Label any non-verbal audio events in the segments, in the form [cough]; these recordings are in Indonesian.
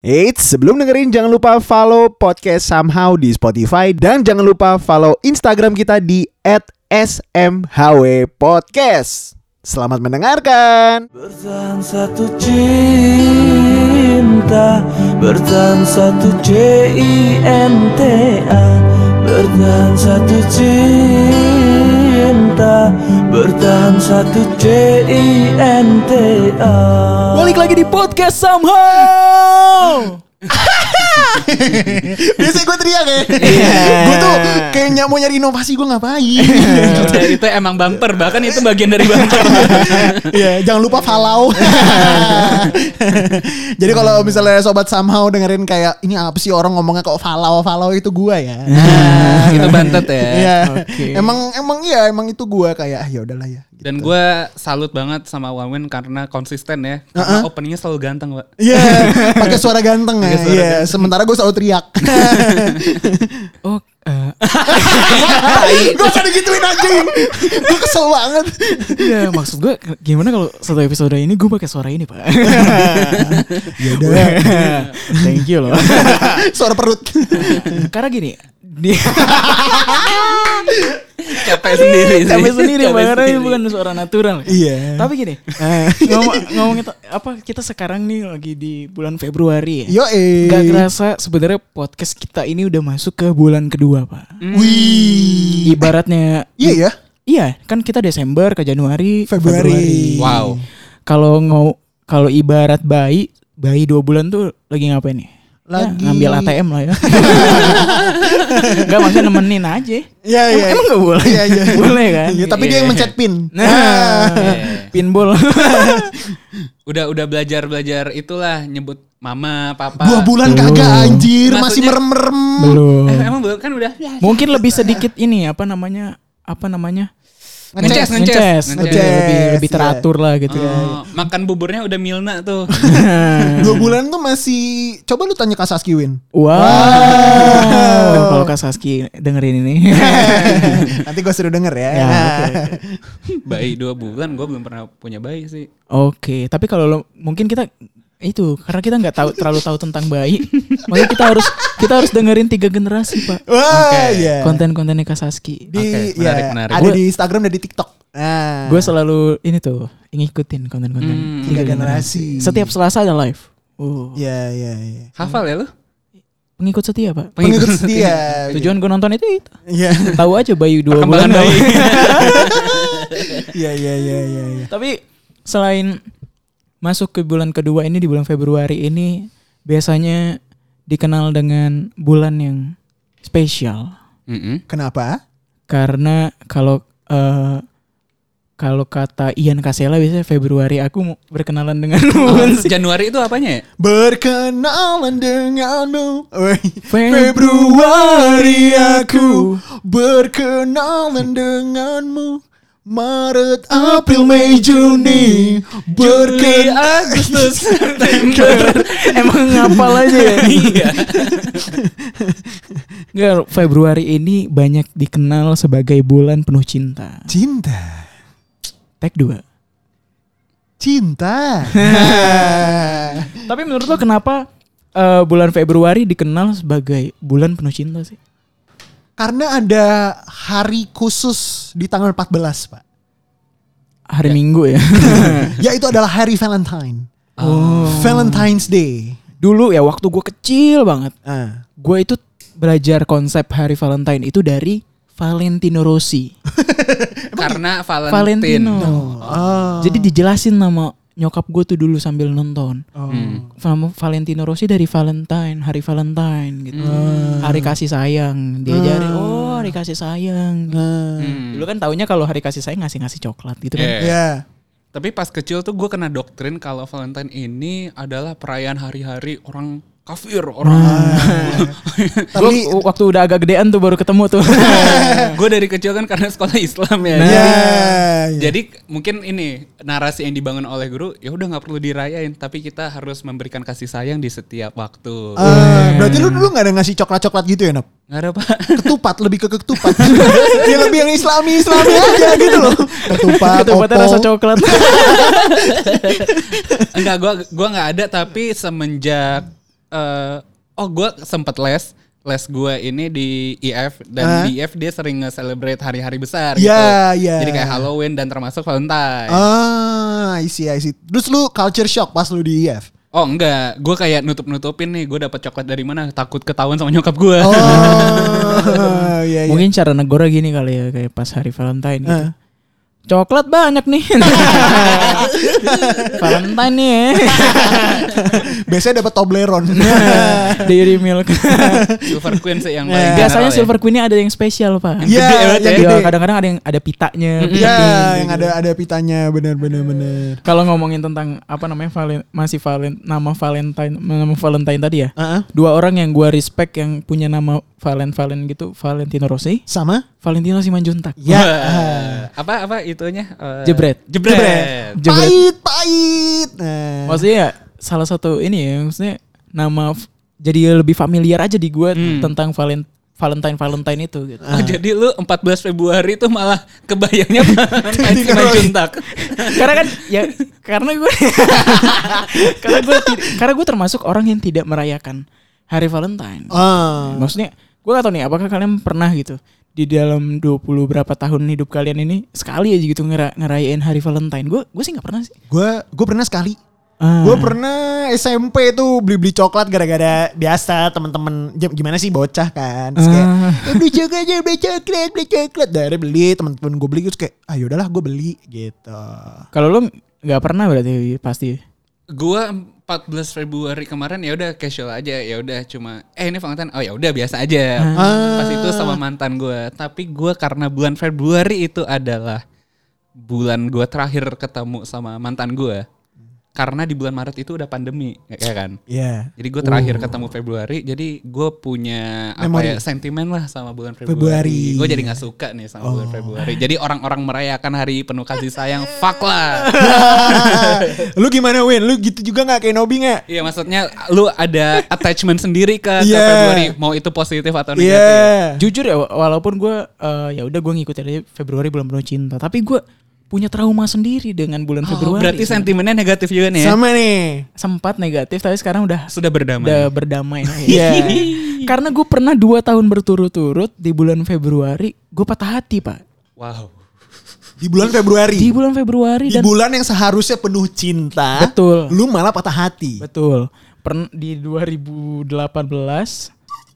Eits, sebelum dengerin jangan lupa follow podcast Somehow di Spotify dan jangan lupa follow Instagram kita di @smhwpodcast. Selamat mendengarkan. Bertahan satu cinta Bertahan satu C-I-N-T-A Bertahan satu cinta Bertahan satu C-I-N-T-A Balik lagi di podcast somehow. [laughs] [laughs] Biasanya gue teriak ya. Iya. gue tuh kayak ny- mau nyari inovasi gue ngapain. Udah, itu emang bumper, bahkan itu bagian dari bumper. [laughs] Iya, jangan lupa follow. [laughs] Jadi kalau misalnya sobat somehow dengerin kayak ini apa sih orang ngomongnya kok follow follow itu gua ya. Nah, itu bantet ya. Iya. Emang emang iya emang itu gua kayak ah, ya udahlah ya. Dan gue salut banget sama Wawen karena konsisten ya. Karena openingnya selalu ganteng, Pak. Iya, [laughs] pakai suara ganteng ya. Iya, sementara gue selalu teriak. [laughs] Oh, eh, [laughs] gue usah digituin anjing. gue kesel banget. Iya maksud gue gimana kalau satu episode ini gue pakai suara ini pak Ya udah. Thank you loh suara perut. Karena gini di Capek sendiri sih. Capek sendiri Karena ini sendiri. bukan suara natural Iya. Tapi gini [laughs] ngomong, Ngomongin apa Kita sekarang nih lagi di bulan Februari ya Yo eh. Gak kerasa sebenarnya podcast kita ini udah masuk ke bulan kedua pak Wih. Ibaratnya Iya ya. Iya kan kita Desember ke Januari ke Februari. Wow. Kalau ngau kalau ibarat bayi, bayi dua bulan tuh lagi ngapain nih? Lagi- ya, ngambil ATM lah ya. [laughs] Enggak maksudnya nemenin aja. Iya iya. Emang gak boleh? Iya iya. Boleh kan? Iya, tapi dia yang mencet pin. Nah, pinball. [laughs] Udah udah belajar-belajar itulah nyebut mama, papa. Dua bulan kagak anjir, masih Maksudnya- merem-merem. Belum. Eh, emang belum kan udah. Ya, Mungkin lebih sedikit ini apa namanya? Apa namanya? Ngeces, ngeces. Lebih, lebih, iya. teratur lah gitu. Oh, makan buburnya udah Milna tuh. [laughs] Dua bulan tuh masih coba lu tanya Kak Saski Win. Wow. Kalau Kak Saski dengerin ini. [laughs] Nanti gue suruh denger ya. Ya, oke, bayi dua bulan gue belum pernah punya bayi sih. Oke, tapi kalau lo- mungkin kita itu karena kita nggak tahu terlalu tahu tentang bayi, makanya kita harus kita harus dengerin tiga generasi pak. Wah, iya. Konten-kontennya Kak Saski. Di, Oke, ya, menarik, menarik. Ada Gua- di Instagram dan di TikTok. Nah, Gue selalu ini tuh ngikutin konten-konten Hmm, tiga generasi. Setiap Selasa ada live. Oh, Iya, iya, iya. Hafal ya lu? pengikut setia pak. Pengikut setia. Tujuan gue nonton itu itu. Iya. Tahu aja bayi dua bulan. bayi. [laughs] Iya, iya, iya, iya, iya. Tapi selain masuk ke bulan kedua ini di bulan Februari ini biasanya dikenal dengan bulan yang spesial Mm-mm. Kenapa? karena kalau eh, kalau kata Ian Kasela biasanya Februari aku berkenalan dengan [laughs] Oh, Januari itu apanya ya? Berkenalan denganmu Februari aku Berkenalan denganmu Maret, April, Mei, Juni Berkenalan Agustus, [laughs] Emang ngapal aja ya? [laughs] Iya. Nggak, Februari ini banyak dikenal sebagai bulan penuh cinta. Cinta Tag 2. Cinta [laughs] Tapi menurut lo kenapa eh, bulan Februari dikenal sebagai bulan penuh cinta sih? Karena ada hari khusus di tanggal 14 pak Hari Minggu ya. [laughs] Ya itu adalah hari Valentine oh. Valentine's Day Dulu ya waktu gue kecil banget, ah. gue itu belajar konsep hari Valentine itu dari Valentino Rossi. [laughs] Karena Valentine. Valentino. Oh. Jadi dijelasin nama nyokap gue tuh dulu sambil nonton. Oh. Hmm. Valentino Rossi dari Valentine, hari Valentine gitu. Hari kasih sayang. Diajarin, oh hari kasih sayang. Nah. Hmm. Dulu kan taunya kalau hari kasih sayang ngasih-ngasih coklat gitu kan. Iya. Ya Tapi pas kecil tuh gue kena doktrin kalau Valentine ini adalah perayaan hari-hari orang kafir, orang. [laughs] Gua Tapi waktu udah agak gedean tuh baru ketemu tuh. [laughs] gue dari kecil kan karena sekolah Islam ya. Ya, Jadi- ya. Jadi mungkin ini narasi yang dibangun oleh guru ya udah nggak perlu dirayain tapi kita harus memberikan kasih sayang di setiap waktu. Ah, berarti lu dulu gak ada ngasih coklat-coklat gitu ya, Nop? Nggak ada pak. Ketupat, lebih ke ketupat. ya lebih yang islami-islami aja gitu loh. Ketupat, Ketupatnya rasa coklat. Enggak, gua gua nggak ada tapi semenjak eh oh gue sempet les les gue ini di IF dan Ah. di IF dia sering nge-celebrate hari-hari besar Iya, gitu. iya. Jadi kayak Halloween dan termasuk Valentine. Ah, I see, I see. Terus lu culture shock pas lu di IF? Oh enggak, gue kayak nutup-nutupin nih, gue dapat coklat dari mana? Takut ketahuan sama nyokap gue. Oh, [laughs] iya, iya. Mungkin cara negara gini kali ya kayak pas hari Valentine gitu. Eh. Coklat banyak nih. [laughs] Valentine nih ya. [laughs] Biasanya dapat Toblerone. [laughs] Dairy Milk. Silver Queen sih yang Iya. paling Biasanya general ya. Silver Queen-nya ada yang spesial, Pak. Iya, yang ya. Iya, kadang-kadang ada yang ada pitanya. Iya, yang gitu. ada ada pitanya bener bener bener. Kalau ngomongin tentang apa namanya valen, masih valen, nama Valentine nama Valentine tadi ya. Heeh. Dua orang yang gua respect yang punya nama Valen Valen gitu, Valentino Rossi, Sama? Valentino Simanjuntak. Ya. Wah, [laughs] apa apa itunya? Eh, Jebret. Jebret. Jebret. Jebret. Pahit, pahit. Nah. Maksudnya ya, salah satu ini ya, maksudnya nama jadi lebih familiar aja di gua Hmm. tentang Valen Valentine Valentine itu gitu. Oh, jadi lu 14 Februari itu malah kebayangnya [laughs] Valentine Jadi sama kalau- Juntak. [laughs] karena kan ya karena gue karena gue karena gue termasuk orang yang tidak merayakan hari Valentine. Ah. Maksudnya gue gak tau nih apakah kalian pernah gitu di dalam 20 berapa tahun hidup kalian ini sekali aja gitu ngera ngerayain hari Valentine. Gue gue sih nggak pernah sih. Gue gue pernah sekali. Ah. Gue pernah SMP tuh beli-beli coklat gara-gara biasa temen-temen jam- gimana sih bocah kan. Terus kayak Ah. "Eh, beli coklat aja, beli coklat, beli coklat. Dari beli temen-temen gue beli terus kayak ah yaudahlah gue beli gitu. Kalau lo nggak pernah berarti pasti. Gua 14 Februari kemarin ya udah casual aja, ya udah cuma eh ini Valentine. Oh ya udah biasa aja. Ah. Pas itu sama mantan gua. Tapi gua karena bulan Februari itu adalah bulan gua terakhir ketemu sama mantan gua. Karena di bulan Maret itu udah pandemi, ya kan? Iya. Jadi gue terakhir ketemu Februari, jadi gue punya apa Memori. ya sentimen lah sama bulan Februari. Februari. Gue jadi nggak suka nih sama bulan Februari. Jadi orang-orang merayakan hari penuh kasih sayang, fuck lah. [laughs] lu gimana Win? Lu gitu juga nggak kayak Nobi nggak? Iya maksudnya lu ada attachment sendiri ke, ke Iya. Februari, mau itu positif atau Iya. negatif. Jujur ya wa- walaupun gue ya udah gue ngikutin aja Februari bulan penuh cinta, tapi gue punya trauma sendiri dengan bulan Oh, Februari. berarti sentimennya negatif juga nih ya? Sama nih. sempat negatif tapi sekarang udah Sudah berdamai. udah berdamai. [laughs] Iya. Karena gue pernah dua tahun berturut-turut di bulan Februari gue patah hati pak. Wow. Di bulan Februari. Di bulan Februari Di dan bulan yang seharusnya penuh cinta. Betul. Lu malah patah hati. betul. Pern di 2018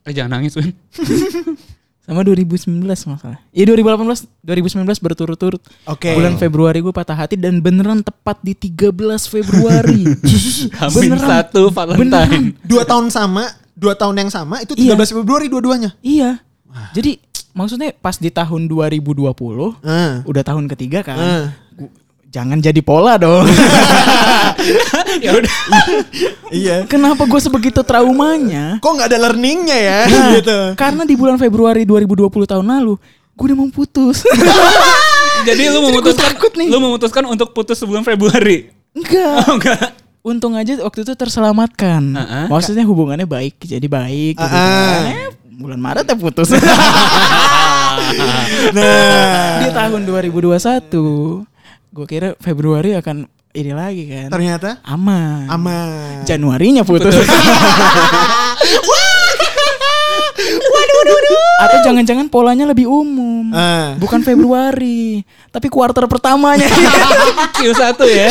Eh jangan nangis Win. [laughs] sama 2019 masalah. Iya 2018 2019 berturut-turut. Oke. Bulan Februari gue patah hati dan beneran tepat di 13 Februari. [laughs] Hamin satu Valentine. Dua tahun sama, dua tahun yang sama itu Iya. 13 Februari dua-duanya. Iya. Jadi maksudnya pas di tahun 2020 Ah. udah tahun ketiga kan. Gu- Jangan jadi pola dong. [laughs] ya udah. Iya. Kenapa gue sebegitu traumanya? Kok nggak ada learningnya ya? Nah, gitu. Karena di bulan Februari 2020 tahun lalu, gue udah mau putus. [laughs] Jadi lu memutuskan takut nih. lu memutuskan untuk putus sebelum Februari. enggak. Oh enggak. Untung aja waktu itu terselamatkan. Ah-ah. Maksudnya hubungannya baik, jadi baik. Gitu Ah-ah. kan. Eh, bulan Maret ya putus. [laughs] Nah, di tahun 2021, gue kira Februari akan ini lagi kan. ternyata Aman. aman. Januarinya putus. [laughs] [laughs] Atau jangan-jangan polanya lebih umum. Ah. Bukan Februari, tapi kuarter pertamanya. [laughs] Q1 ya.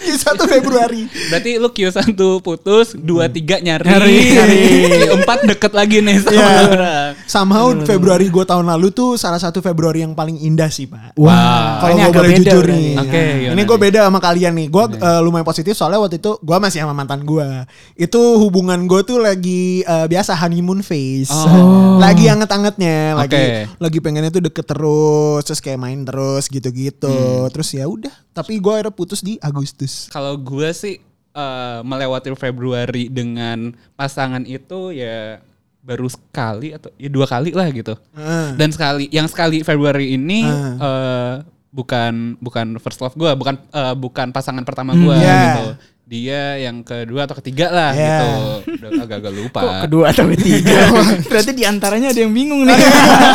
Di 1 Februari. Berarti lu Q1 putus, 2 3 nyari. Nyari, nyari. [laughs] Q4 deket lagi nih sama Iya. orang. Somehow Februari gue tahun lalu tuh salah satu Februari yang paling indah sih pak. Wah, Kalau ini gue agak boleh beda jujur nih. Oke, Nah, gimana ini gue beda sama kalian nih. Gue eh, lumayan positif soalnya waktu itu gue masih sama mantan gue. Itu hubungan gue tuh lagi eh, biasa honeymoon phase. Oh. Lagi anget-angetnya, lagi Oke. lagi pengennya tuh deket terus, terus kayak main terus gitu-gitu. Hmm. Terus ya udah. Tapi gue akhirnya putus di Agustus. Kalau gue sih eh, melewati Februari dengan pasangan itu ya baru sekali atau ya dua kali lah gitu. Ah. Dan sekali yang sekali Februari ini Ah. eh, bukan bukan first love gue, bukan eh, bukan pasangan pertama Hmm, gue yeah. gitu. Dia yang kedua atau ketiga lah Yeah. gitu. Udah agak-agak lupa. Kok kedua atau ketiga? [laughs] Berarti di antaranya ada yang bingung nih.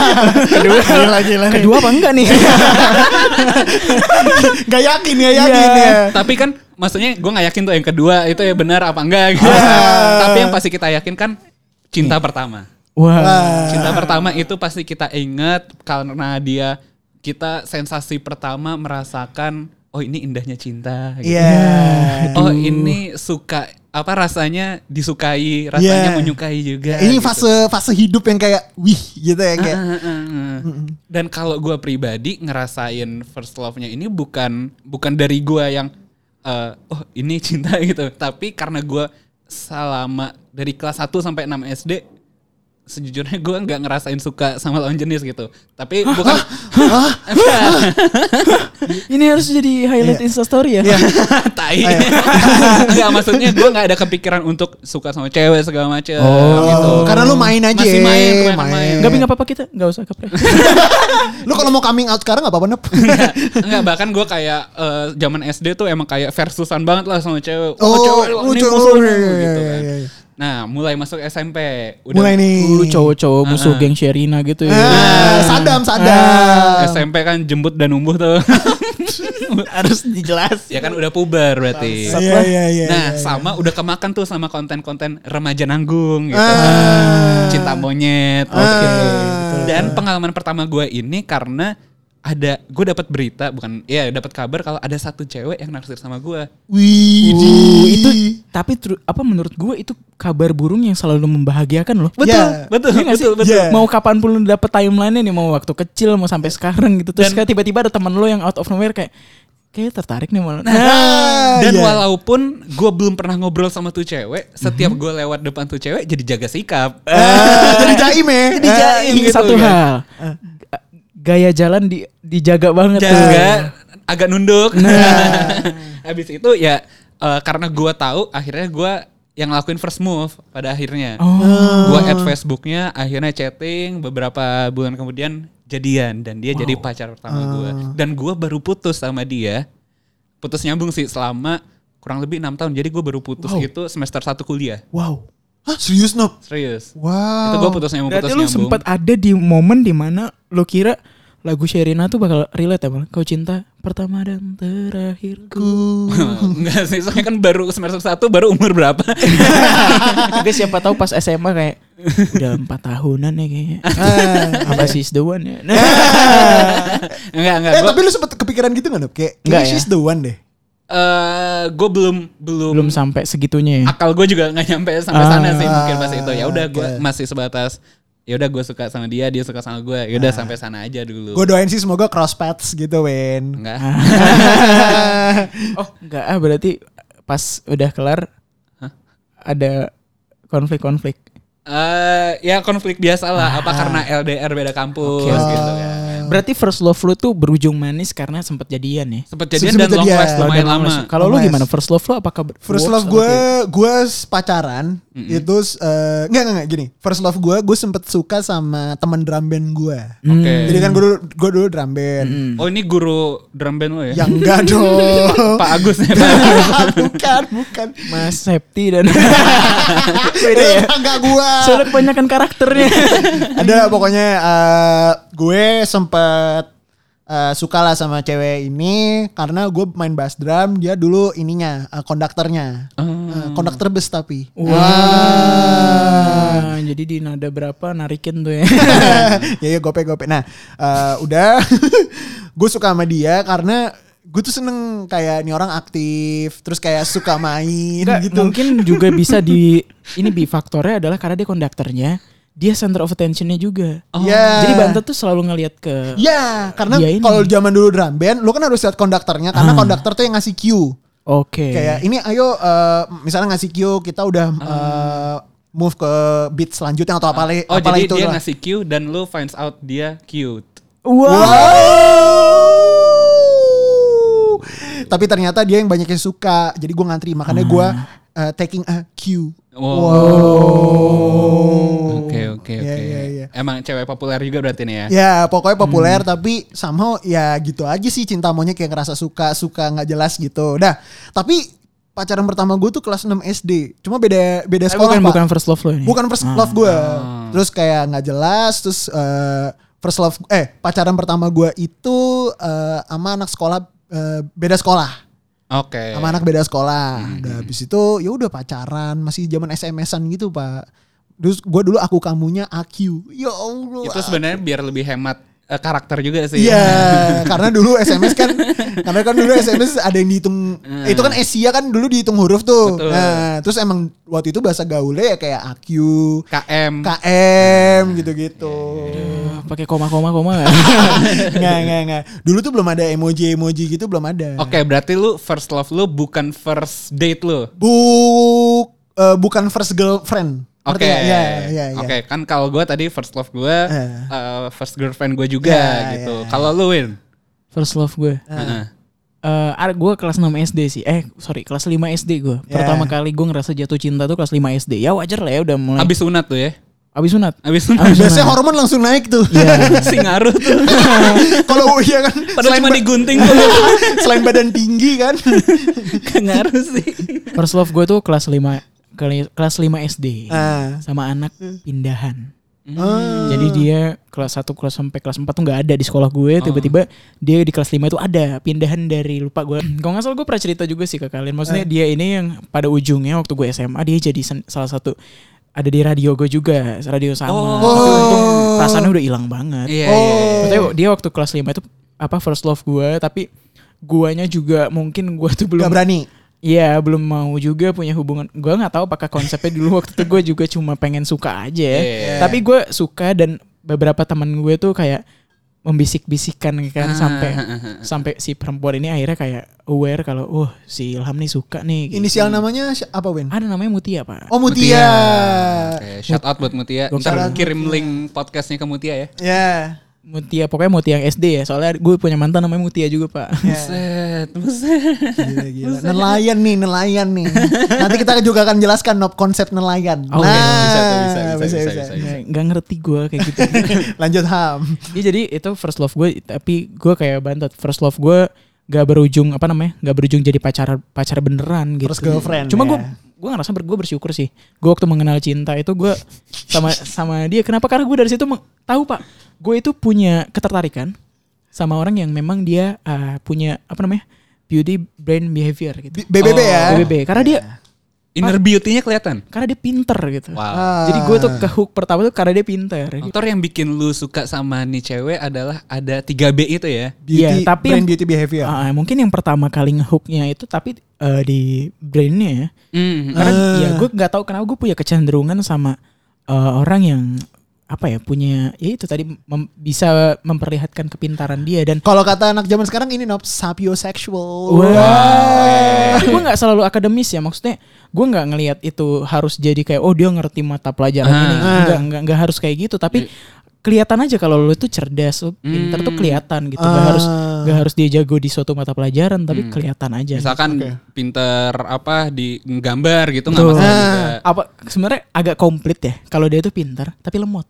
[laughs] kedua, Gila, gila nih. kedua apa enggak nih? [laughs] Gak yakin ya, yakin Iya. ya. Tapi kan maksudnya gue nggak yakin tuh yang kedua itu ya benar apa enggak gitu. Tapi yang pasti kita yakin kan cinta pertama. Wah. Cinta pertama itu pasti kita ingat karena dia kita sensasi pertama merasakan oh ini indahnya cinta. gitu. Iya. [laughs] Oh ini suka apa rasanya disukai, rasanya Yeah. menyukai juga. Ini gitu. fase fase hidup yang kayak wih gitu ya kayak. Ah, ah. Dan kalau gue pribadi ngerasain first love-nya ini bukan bukan dari gue yang eh, oh ini cinta [laughs] gitu, tapi karena gue selama dari kelas 1 sampai 6 SD sejujurnya gue nggak ngerasain suka sama lawan jenis gitu. Tapi bukan Ini harus jadi highlight Insta story ya. Iya. [laughs] tai. [laughs] Enggak maksudnya gue nggak ada kepikiran untuk suka sama cewek segala macam Oh. gitu. Karena lu main aja. Masih main, main, main. Enggak nggak apa-apa kita, nggak usah kapre. [laughs] Lu kalau mau coming out sekarang gak apa-apa Nep. Enggak, bahkan gue kayak eh, zaman SD tuh emang kayak versusan banget lah sama cewek. Oh, cewek lu ini cewek, musuhnya, iya, gitu iya, kan. iya, iya. Nah, mulai masuk SMP. Mulai nih. Dulu cowok-cowok musuh geng Sherina gitu ya. Ah, Sadam, Sadam. SMP kan jembut dan umbuh tuh. [laughs] Harus dijelas. ya kan udah puber berarti. Iya, iya, iya. nah, iya, iya. sama udah kemakan tuh sama konten-konten remaja nanggung gitu. Ah. Cinta monyet. Ah, gitu. Dan pengalaman pertama gue ini karena ada gue dapat berita bukan ya dapat kabar kalau ada satu cewek yang naksir sama gue. Wih, Uh, itu tapi tru- apa menurut gue itu kabar burung yang selalu membahagiakan loh. Betul, Ya. betul, Iya nggak sih? betul, betul. Iya. Mau kapan pun lu dapet timeline-nya nih, mau waktu kecil, mau sampai sekarang gitu. Terus tiba-tiba ada teman lo yang out of nowhere kayak kayak tertarik nih malah. Ah, [laughs] Dan iya. walaupun gue belum pernah ngobrol sama tuh cewek, setiap gue lewat depan tuh cewek jadi jaga sikap. [laughs] Ah, jadi jaim ya. [laughs] Jadi Ah, jaim. Ini gitu satu kan. hal. G- Gaya jalan di, dijaga banget tuh. Jaga, agak nunduk. Habis itu ya eh, karena gue tahu akhirnya gue yang ngelakuin first move pada akhirnya. Oh. Gue add Facebooknya, akhirnya chatting, beberapa bulan kemudian jadian dan dia jadi pacar pertama gue. Dan gue baru putus sama dia, putus nyambung sih selama kurang lebih enam tahun. Jadi gue baru putus itu semester satu kuliah. Wow. Hah, serius Nop? Serius. Wow. Itu gue putus nyambung, Berarti putus lu sempat ada di momen di mana lo kira lagu Sherina tuh bakal relate ya Bang? Kau cinta pertama dan terakhirku. [laughs] Enggak sih, soalnya kan baru semester satu baru umur berapa? [laughs] Tapi siapa tahu pas SMA kayak udah empat tahunan ya kayaknya. [laughs] Apa she's the one ya? Enggak, enggak. Eh Gue tapi lu sempet kepikiran gitu gak Nop? Kayak, Enggak kayak ya. she's the one deh. eh gue belum belum belum sampai segitunya ya. akal gue juga nggak nyampe sampai Ah. sana sih mungkin pas itu ya udah gue oke. masih sebatas ya udah gue suka sama dia dia suka sama gue ya udah sampai sana aja dulu Gue doain sih semoga cross paths gitu, Wen. enggak [laughs] Oh, enggak ah berarti pas udah kelar ada konflik-konflik. Eh, ya konflik biasa lah apa karena LDR beda kampus Oke, oke. gitu ya Berarti first love lu tuh berujung manis karena sempat jadian ya. sempet jadian Sempet dan long jadian. last Oh, lumayan lama. Kalau lu Long last. gimana? First love lu apakah First love gue, gue pacaran itu eh, enggak enggak enggak gini. First love gue, gue sempet suka sama teman drum band gue. oke Jadi kan gue dulu, gue dulu drum band. oh ini guru drum band lo ya Yang enggak [laughs] dong. Pak Agus ya [laughs] Pak bukan, bukan. Mas Septi dan [laughs] Beda ya? Enggak gue. soalnya kebanyakan karakternya. Ada pokoknya eh, gue sempet eh, suka lah sama cewek ini karena gue main bass drum dia dulu ininya eh, konduktornya. Eh, konduktor bus tapi. Wah, jadi di nada berapa narikin tuh ya. [laughs] ya ya gope gope nah eh, udah. [laughs] Gue suka sama dia karena gue tuh seneng kayak ini orang aktif terus kayak suka main Enggak, gitu. mungkin juga bisa di [laughs] ini bifaktornya adalah karena dia konduktornya, dia center of attentionnya juga. Ya. Jadi Bantet tuh selalu ngelihat ke Ya, karena Dia ini. kalau zaman dulu drum band, lu kan harus lihat konduktornya karena konduktor tuh yang ngasih cue. Oke. Kayak ini ayo eh, misalnya ngasih cue kita udah eh, move ke beat selanjutnya atau apa oh apalah jadi itu dia lah. ngasih cue dan lu finds out dia cute Wow. Tapi ternyata dia yang banyak yang suka. Jadi gue ngantri makanya gue eh, taking a cue. Wow. Oke oke Iya, oke. iya, iya. Emang cewek populer juga berarti nih ya. Ya pokoknya populer tapi somehow ya gitu aja sih cinta monyet kayak ngerasa suka suka nggak jelas gitu. Dah tapi pacaran pertama gue tuh kelas 6 SD. Cuma beda beda sekolah bukan pak. bukan first love lo ini. Bukan first love gue. Terus kayak nggak jelas. Terus eh, first love eh pacaran pertama gue itu eh, sama anak sekolah eh, beda sekolah. Oke. sama anak beda sekolah. Udah habis itu ya udah pacaran, masih zaman SMS-an gitu, Pak. Terus gue dulu aku kamunya AQ. Ya Allah. Itu sebenarnya biar lebih hemat eh, karakter juga sih. Iya, [laughs] karena dulu SMS kan, karena kan dulu SMS ada yang dihitung, eh, itu kan Asia kan dulu dihitung huruf tuh. Betul. Nah, terus emang waktu itu bahasa gaulnya ya kayak AQ, KM. KM gitu-gitu. Eh, Pakai koma-koma koma nggak? [laughs] Nggak, nggak, nggak. Dulu tuh belum ada emoji-emoji gitu, belum ada. Oke, berarti lu first love lu bukan first date lu. Buk, eh, bukan first girlfriend. Oke. Nggak? Ya, ya, ya. Oke, kan kalau gue tadi first love gue, Eh. eh, first girlfriend gue juga Ya, gitu. ya. Kalau lu Win? First love gue. Heeh. Eh, ada gue kelas 6 SD sih. Eh, sorry, kelas 5 SD gue. Ya. Pertama kali gue ngerasa jatuh cinta tuh kelas 5 SD. Ya wajar lah ya udah mulai. Abis sunat tuh ya. Abis sunat. Abis sunat. Abis Biasanya sunat. hormon langsung naik tuh. Iya. [laughs] si ngaruh tuh. [laughs] Kalau iya kan, Padahal cuma ba- digunting tuh. [laughs] selain badan tinggi kan. ngaruh sih. First love gue tuh kelas 5 kali- kelas 5 SD. Ah. Sama anak pindahan. Ah. Jadi dia kelas 1 kelas sampai kelas 4 tuh nggak ada di sekolah gue. Tiba-tiba dia di kelas 5 itu ada pindahan dari lupa gue. [clears throat] Kalau nggak salah gue pernah cerita juga sih ke kalian. Maksudnya dia ini yang pada ujungnya waktu gue SMA dia jadi salah satu ada di radio gue juga, radio sama. Oh. Tapi untung perasaannya udah hilang banget. Iya, Oh. iya, iya. Maksudnya dia waktu kelas 5 itu apa first love gue tapi guanya juga mungkin gue tuh belum Gak berani. Iya belum mau juga punya hubungan. Gue nggak tahu apakah konsepnya dulu waktu itu gue juga cuma pengen suka aja. ya. Iya. Tapi gue suka dan beberapa teman gue tuh kayak membisik-bisikan kan Ah, sampai ah, ah, sampai si perempuan ini akhirnya kayak aware kalau oh si Ilham nih suka nih. gitu. Inisial namanya apa Wen? Ada namanya Mutia pak. Oh Mutia. Oke, shout out buat Mutia. Ntar kirim link podcastnya ke Mutia ya. Ya. Mutia pokoknya Mutia yang SD ya. Soalnya gue punya mantan namanya Mutia juga pak. Buset, buset. Gila, gila. Nelayan nih, nelayan nih. Nanti kita juga akan jelaskan konsep nelayan. Oh, nah, bisa tuh, bisa, bisa, bisa, bisa. Nggak nggak ngerti gue kayak gitu. [laughs] Lanjut Ham. Iya jadi itu first love gue tapi gue kayak bantet first love gue gak berujung apa namanya gak berujung jadi pacar pacar beneran gitu. First girlfriend, Cuma ya. gue gue ngerasa ber, gue bersyukur sih. Gue waktu mengenal cinta itu gue sama sama dia. Kenapa? Karena gue dari situ tahu pak. Gue itu punya ketertarikan sama orang yang memang dia uh, punya apa namanya beauty brain behavior gitu. BBB ya. BBB. Karena dia Inner beauty-nya kelihatan. karena dia pinter gitu. Wow. Ah. Jadi gue tuh ke hook pertama tuh karena dia pinter. gitu. Faktor yang bikin lu suka sama nih cewek adalah ada 3B itu ya. Beauty, Iya, tapi brain yang- beauty behavior. Ah, mungkin yang pertama kali ngehooknya itu tapi eh, di brainnya ya. Hmm. Karena Ah. ya gue nggak tahu kenapa gue punya kecenderungan sama eh, orang yang apa ya punya ya itu tadi mem- bisa memperlihatkan kepintaran dia dan Kalau kata anak zaman sekarang ini Nob, sapiosexual. Wah. Tapi gue nggak selalu akademis ya maksudnya gue nggak ngelihat itu harus jadi kayak oh dia ngerti mata pelajaran Ah. ini nggak nggak nggak harus kayak gitu tapi kelihatan aja kalau lu itu cerdas lu pinter tuh Hmm. kelihatan gitu nggak harus Ah. nggak harus dia jago di suatu mata pelajaran tapi kelihatan aja Misalkan Oke. pinter apa di gambar gitu nggak masalah Ah. juga. apa sebenarnya agak komplit ya kalau dia itu pintar tapi lemot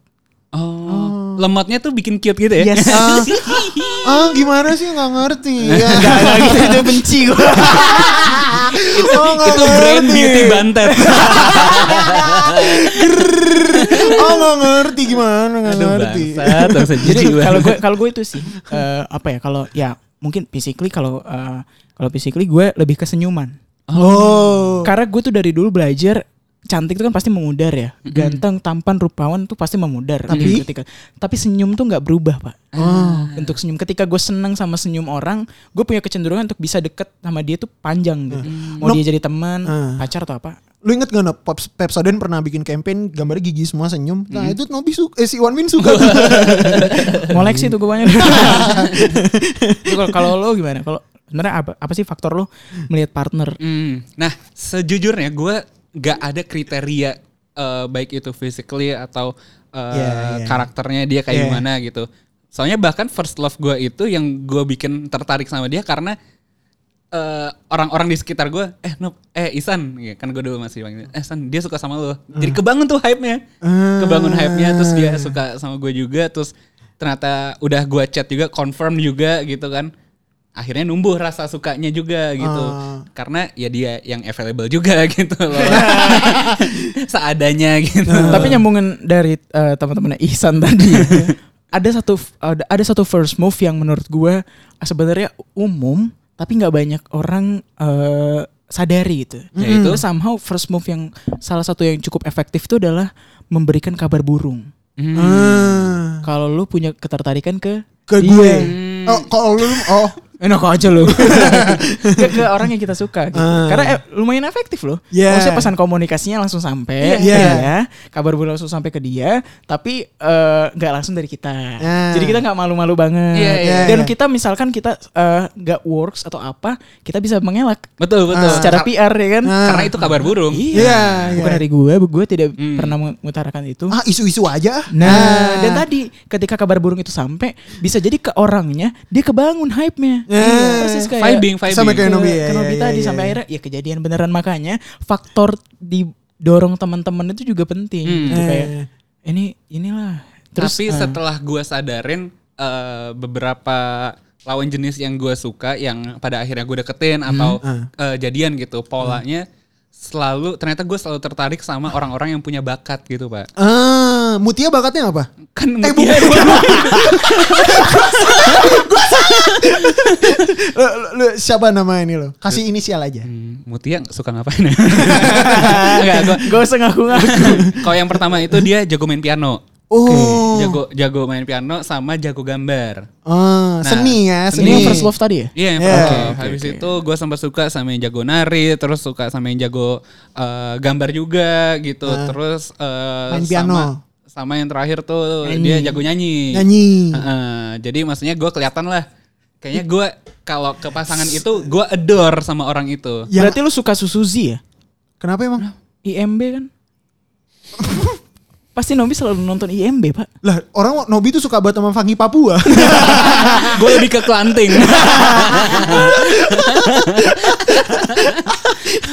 Oh, lemotnya tuh bikin cute gitu ya. Yes. Ah, [laughs] ah, gimana sih nggak ngerti. [laughs] Ya. Gak gitu itu benci gue. [laughs] itu Oh, nggak itu brain ngerti. beauty bantet. oh nggak ngerti gimana nggak ngerti. bangsat, Jadi kalau gue kalau gue itu sih eh, apa ya kalau ya mungkin physically kalau eh, kalau physically gue lebih ke senyuman. Oh. Karena gue tuh dari dulu belajar cantik itu kan pasti memudar ya. Ganteng, tampan, rupawan tuh pasti memudar. Tapi? ketika tapi senyum tuh nggak berubah pak. Oh. Untuk senyum ketika gue senang sama senyum orang, gue punya kecenderungan untuk bisa deket sama dia tuh panjang gitu. Mau Nope. dia jadi teman, Ah. pacar atau apa? Lu inget gak Pep- Pepsodent pernah bikin campaign gambarnya gigi semua senyum. Nah itu Nobi suka, eh, si Iwan Win suka. [laughs] Ngoleksi tuh gue banyak. [laughs] Kalau lo gimana? Kalau sebenarnya apa apa sih faktor lo melihat partner? Hmm. Nah, sejujurnya gue gak ada kriteria eh, baik itu physically atau eh, Yeah, yeah. karakternya dia kayak Yeah. gimana gitu. Soalnya bahkan first love gue itu yang gue bikin tertarik sama dia karena eh, orang-orang di sekitar gue, eh Nob, eh Isan, Ya, kan gue dulu masih panggil, eh San, dia suka sama lo. Jadi kebangun tuh hype-nya, kebangun hype-nya, terus dia suka sama gue juga, terus ternyata udah gue chat juga, confirm juga gitu kan. Akhirnya numbuh rasa sukanya juga gitu. Ah. Karena ya dia yang available juga [laughs] gitu loh. [laughs] Seadanya gitu. Tapi nyambungin dari eh, teman-temannya Ihsan [laughs] tadi. ada satu ada, ada satu first move yang menurut gue sebenarnya umum tapi nggak banyak orang eh, sadari gitu. Yaitu? Itu somehow first move yang salah satu yang cukup efektif itu adalah memberikan kabar burung. Hmm. Ah, Kalau lu punya ketertarikan ke ke dia. gue. Oh, kalau lu oh Enak aja lu. [laughs] ke, ke orang yang kita suka gitu. Ah. Karena eh, lumayan efektif loh. Yeah. Maksudnya pesan komunikasinya langsung sampai Iya. ke Yeah. kabar burung langsung sampai ke dia, tapi eh, nggak langsung dari kita. Ah. Jadi kita nggak malu-malu banget. Iya, iya, Dan iya. kita misalkan kita eh, nggak works atau apa, kita bisa mengelak Betul betul. secara PR ya kan. Ah. Karena itu kabar burung. Iya, Bukan iya. dari gue, gue tidak Hmm. pernah mengutarakan itu. ah isu-isu aja. Nah, Ah. dan tadi ketika kabar burung itu sampai, bisa jadi ke orangnya dia kebangun hype-nya. Iya. Persis kayak Vibing, vibing. Sama kayak ke, Nobi, ya, Nobi ya, tadi ya, sampai ya. akhirnya ya kejadian beneran makanya faktor didorong teman-teman itu juga penting. Hmm. Gitu, kayak ini inilah. Terus Tapi eh, setelah gue sadarin eh, beberapa lawan jenis yang gue suka yang pada akhirnya gue deketin atau eh, jadian gitu polanya selalu ternyata gue selalu tertarik sama orang-orang yang punya bakat gitu pak Ah, Mutia bakatnya apa? Kan Eh, Mutia- Lu, [laughs] lu- lu siapa nama ini lo? Kasih inisial aja. Hmm, Mutia suka ngapain [laughs] ya? Enggak, gua, gak usah ngaku-ngaku. [laughs] kalau yang pertama itu dia jago main piano. Oh. Jago jago main piano sama jago gambar. Ah, seni ya, seni. seni. first love tadi ya? Iya, Yeah. pertama. Oke, oke, Habis itu gue sempat suka sama yang jago nari, terus suka sama yang jago eh, gambar juga gitu. terus eh, Main piano. Sama, yang terakhir tuh Nyanyi. dia jago nyanyi. Nyanyi. Heeh, jadi maksudnya gue kelihatan lah. Kayaknya gue kalau ke pasangan itu gue adore sama orang itu. Yang- Berarti lu suka Suzuzi ya? Kenapa emang? IMB kan? [laughs] Pasti Nobi selalu nonton IMB, Pak. Lah, orang Nobi tuh suka banget sama Fangi Papua. [laughs] gue lebih ke kelanting.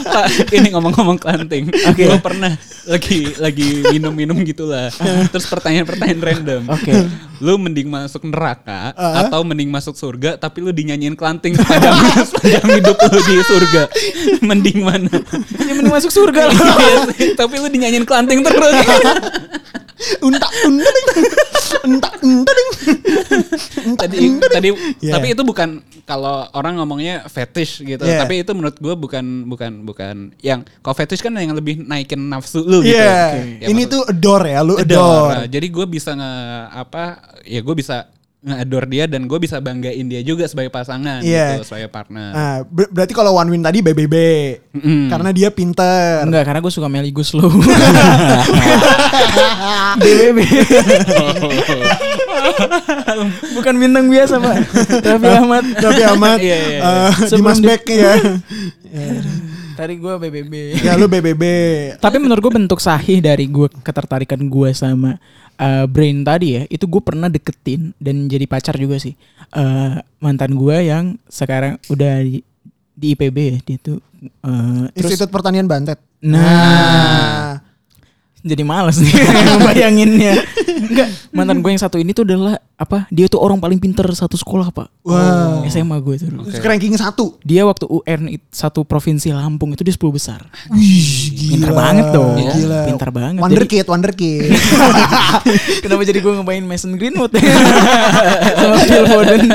Pak, ini ngomong-ngomong kelanting. Oke. Gue pernah lagi lagi minum-minum gitulah. Terus pertanyaan-pertanyaan random. Oke. Lu mending masuk neraka atau mending masuk surga tapi lu dinyanyiin kelanting sepanjang, [laughs] sepanjang hidup lu di surga. Mending mana? Yang mending masuk surga lah. Iya tapi lu dinyanyiin kelanting terus. [laughs] Untak undeng. Untak undeng. tadi tadi Iya. tapi itu bukan kalau orang ngomongnya fetish gitu Yeah. tapi itu menurut gue bukan bukan bukan yang kalau fetish kan yang lebih naikin nafsu lu gitu Iya. Ya, Ini maksud- tuh adore ya, lu adore. adore. Nah, jadi gue bisa nge apa ya gue bisa nge-adore dia dan gue bisa banggain dia juga sebagai pasangan Iya. gitu sebagai partner Nah, ber- berarti kalau One Win tadi BBB. Mm-mm. Karena dia pinter. Enggak, karena gue suka Melly Guslow. BBB. Bukan bintang biasa, Pak. Raffi Ahmad. Raffi Ahmad. [laughs] Iya, iya, iya. eh, Dimas di- Beck ya. [laughs] Tadi gue BBB. ya lu BBB. Tapi menurut gue bentuk sahih dari gue ketertarikan gue sama uh, Brain tadi ya, itu gue pernah deketin dan jadi pacar juga sih. Uh, mantan gue yang sekarang udah di, di IPB ya, dia tuh. uh, terus Institut Pertanian Bantet. Nah, jadi males nih [laughs] bayanginnya. Enggak, mantan gue yang satu ini tuh adalah apa? Dia tuh orang paling pinter satu sekolah, Pak. Wow. SMA gue tuh. Terus ranking satu. Dia waktu UN satu provinsi Lampung itu dia 10 besar. Wih, Pinter gila. banget dong. Gila. Pinter banget. Wonder Jadi- Kid, Wonder Kid. [laughs] Kenapa jadi gue ngebayin Mason Greenwood [laughs] sama Phil Foden? [laughs]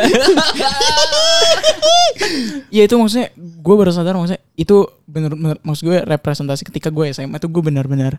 ya itu maksudnya gue baru sadar maksudnya itu bener, bener maksud gue representasi ketika gue SMA tuh gue benar-benar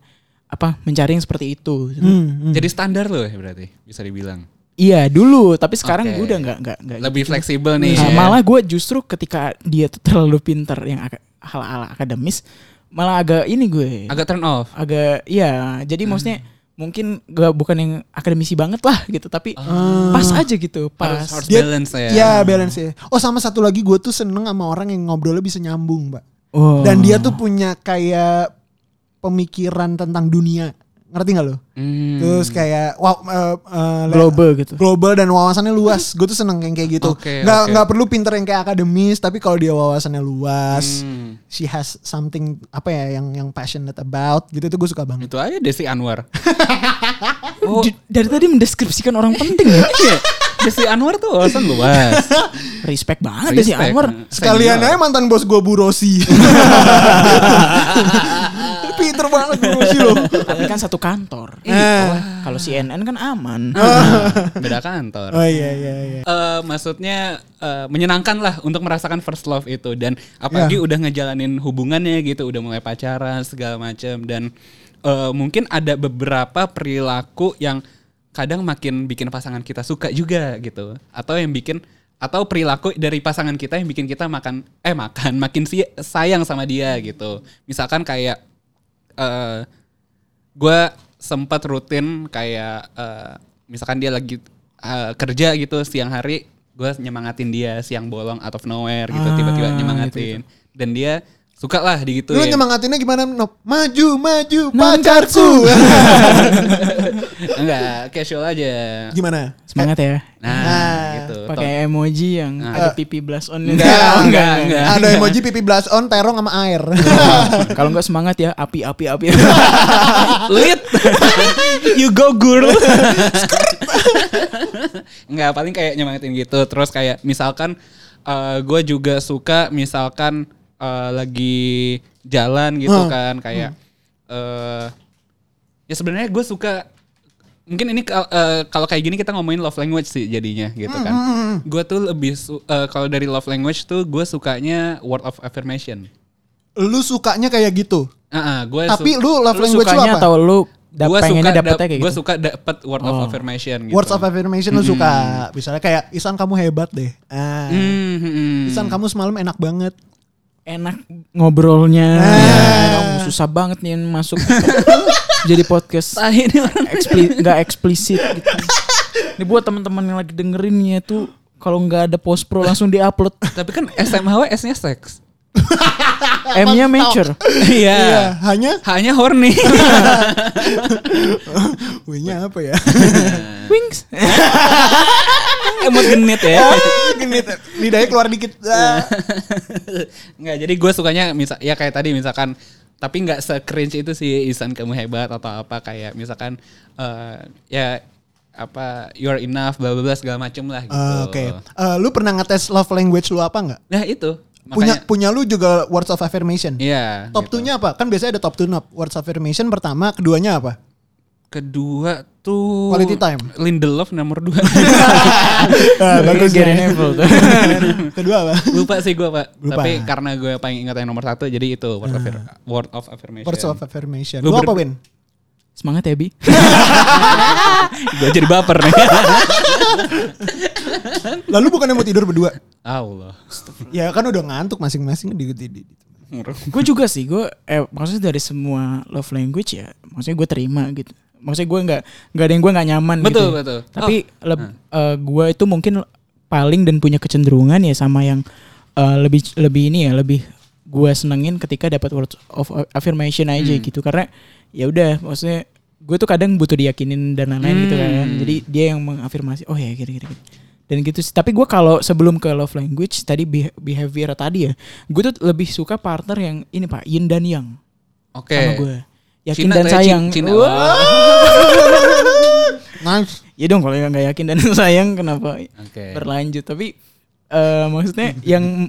apa mencari yang seperti itu. Hmm, hmm. jadi standar loh ya berarti bisa dibilang Iya dulu, tapi sekarang Oke. gue udah nggak nggak nggak. lebih gitu. fleksibel nih Nah, ya. malah gue justru ketika dia tuh terlalu pinter yang hal-hal akademis, malah agak ini gue agak turn off agak iya jadi maksudnya mungkin gak bukan yang akademisi banget lah gitu tapi Ah. pas aja gitu pas harus, harus Dia- balance ya Ya balance ya. Oh sama satu lagi gue tuh seneng sama orang yang ngobrolnya bisa nyambung, mbak. Oh. Dan dia tuh punya kayak pemikiran tentang dunia. Ngerti gak lo? Hmm. Terus kayak wow, eh, eh, le- global gitu global dan wawasannya luas. Gue tuh seneng yang kayak gitu. Oke, nggak oke. nggak perlu pinter yang kayak akademis, tapi kalau dia wawasannya luas, Hmm. she has something apa ya yang yang passionate about gitu itu gue suka banget. itu aja Desi Anwar [laughs] D- dari tadi mendeskripsikan orang penting ya [laughs] Iya. Desi Anwar tuh wawasan luas [laughs] respect banget Respect. Anwar Sekalian Senior. aja mantan bos gue Bu Rosi. Pinter banget promosi lo. Tapi kan satu kantor. Nah. Kalau CNN kan aman. Beda kantor. Oh iya iya iya. Eh, maksudnya eh, menyenangkan lah untuk merasakan first love itu dan apalagi Ya. udah ngejalanin hubungannya gitu udah mulai pacaran segala macam dan eh, mungkin ada beberapa perilaku yang kadang makin bikin pasangan kita suka juga gitu atau yang bikin atau perilaku dari pasangan kita yang bikin kita makan eh makan makin si- sayang sama dia gitu misalkan kayak eh gue sempat rutin kayak eh, misalkan dia lagi eh, kerja gitu siang hari gue nyemangatin dia siang bolong out of nowhere gitu Ah, tiba-tiba nyemangatin. Dan dia suka lah Lu digituin nyemangatinnya gimana? Nop? Maju, maju, pacarku. [laughs] enggak casual aja gimana? Semangat ya. nah Ah, gitu Pakai emoji yang Nah. ada pipi blast on. Enggak, enggak, enggak. Ada emoji pipi blast on, terong sama air. [laughs] Kalau enggak semangat ya, api api api. [laughs] lit you go girl nggak paling kayak nyemangatin gitu terus kayak misalkan gue juga suka misalkan eh, lagi jalan gitu Hmm. kan kayak eh ya sebenarnya gue suka mungkin ini kal- eh, kalau kayak gini kita ngomongin love language sih jadinya gitu kan gue tuh lebih su- eh, kalau dari love language tuh gue sukanya word of affirmation Lu sukanya kayak gitu. Ah, gue Tapi lu love lu language lu sukanya apa? atau lu da- gue pengennya suka dapetnya dap- kayak gue gitu? suka dapet word of Oh. affirmation gitu. Words of affirmation lu suka. Misalnya kayak Isan kamu hebat deh. Ah. Hmm, hmm, hmm. Isan kamu semalam enak banget. Enak ngobrolnya. Nah. Ya, susah banget nih masuk [laughs] jadi podcast ini orang ekspli nggak eksplisit gitu. Ini buat teman-teman yang lagi dengerinnya tuh kalau nggak ada post pro langsung diupload. Tapi kan SMHW S-nya seks. [laughs] M-nya mature. [laughs] Iya. Iya, hanya Hanya horny. [laughs] W-nya apa ya? Wings. Emot genit ya. Genit, lidahnya keluar dikit. Ah. Nggak, jadi gue sukanya misal ya kayak tadi misalkan tapi nggak se-cringe itu sih Isan kamu hebat atau apa kayak misalkan eh, ya apa you're enough bla bla bla segala macem lah gitu. Ah, Oke. Eh, lu pernah ngetes love language lu apa nggak? Nah itu. Punya Makanya punya lu juga words of affirmation. Iya. Top gitu. 2-nya apa? Kan biasanya ada top 2 nop. Words of affirmation pertama, keduanya apa? Kedua tuh Quality time. Lindelof nomor dua. [laughs] Ah, bagus Gary ya. Neville tuh. [laughs] Kedua apa? Lupa sih gue pak. Lupa. Tapi karena gue paling ingat yang nomor satu jadi itu word of, word of affirmation. Words of affirmation. Lu Lu apa, Win? Semangat ya Bi. [laughs] gue jadi baper nih. Lalu bukannya mau tidur berdua? Allah. Ya kan udah ngantuk masing-masing di, di, gue juga sih gue eh maksudnya dari semua love language ya maksudnya gue terima gitu maksudnya gue nggak nggak ada yang gue nggak nyaman Betul, gitu betul. tapi Oh. leb- eh, gue itu mungkin paling dan punya kecenderungan ya sama yang eh, lebih lebih ini ya lebih gue senengin ketika dapat words of affirmation aja Hmm. gitu karena ya udah maksudnya gue tuh kadang butuh diyakinin dan lain-lain gitu kan Hmm. jadi dia yang mengafirmasi oh ya gini. Dan gitu sih tapi gue kalau sebelum ke love language tadi beh- behavior tadi ya gue tuh lebih suka partner yang ini pak yin dan yang Oke. sama gue yakin Cina dan ya, sayang Cina. [laughs] Nice. ya dong kalau nggak yakin dan [laughs] sayang kenapa Oke. berlanjut tapi eh maksudnya yang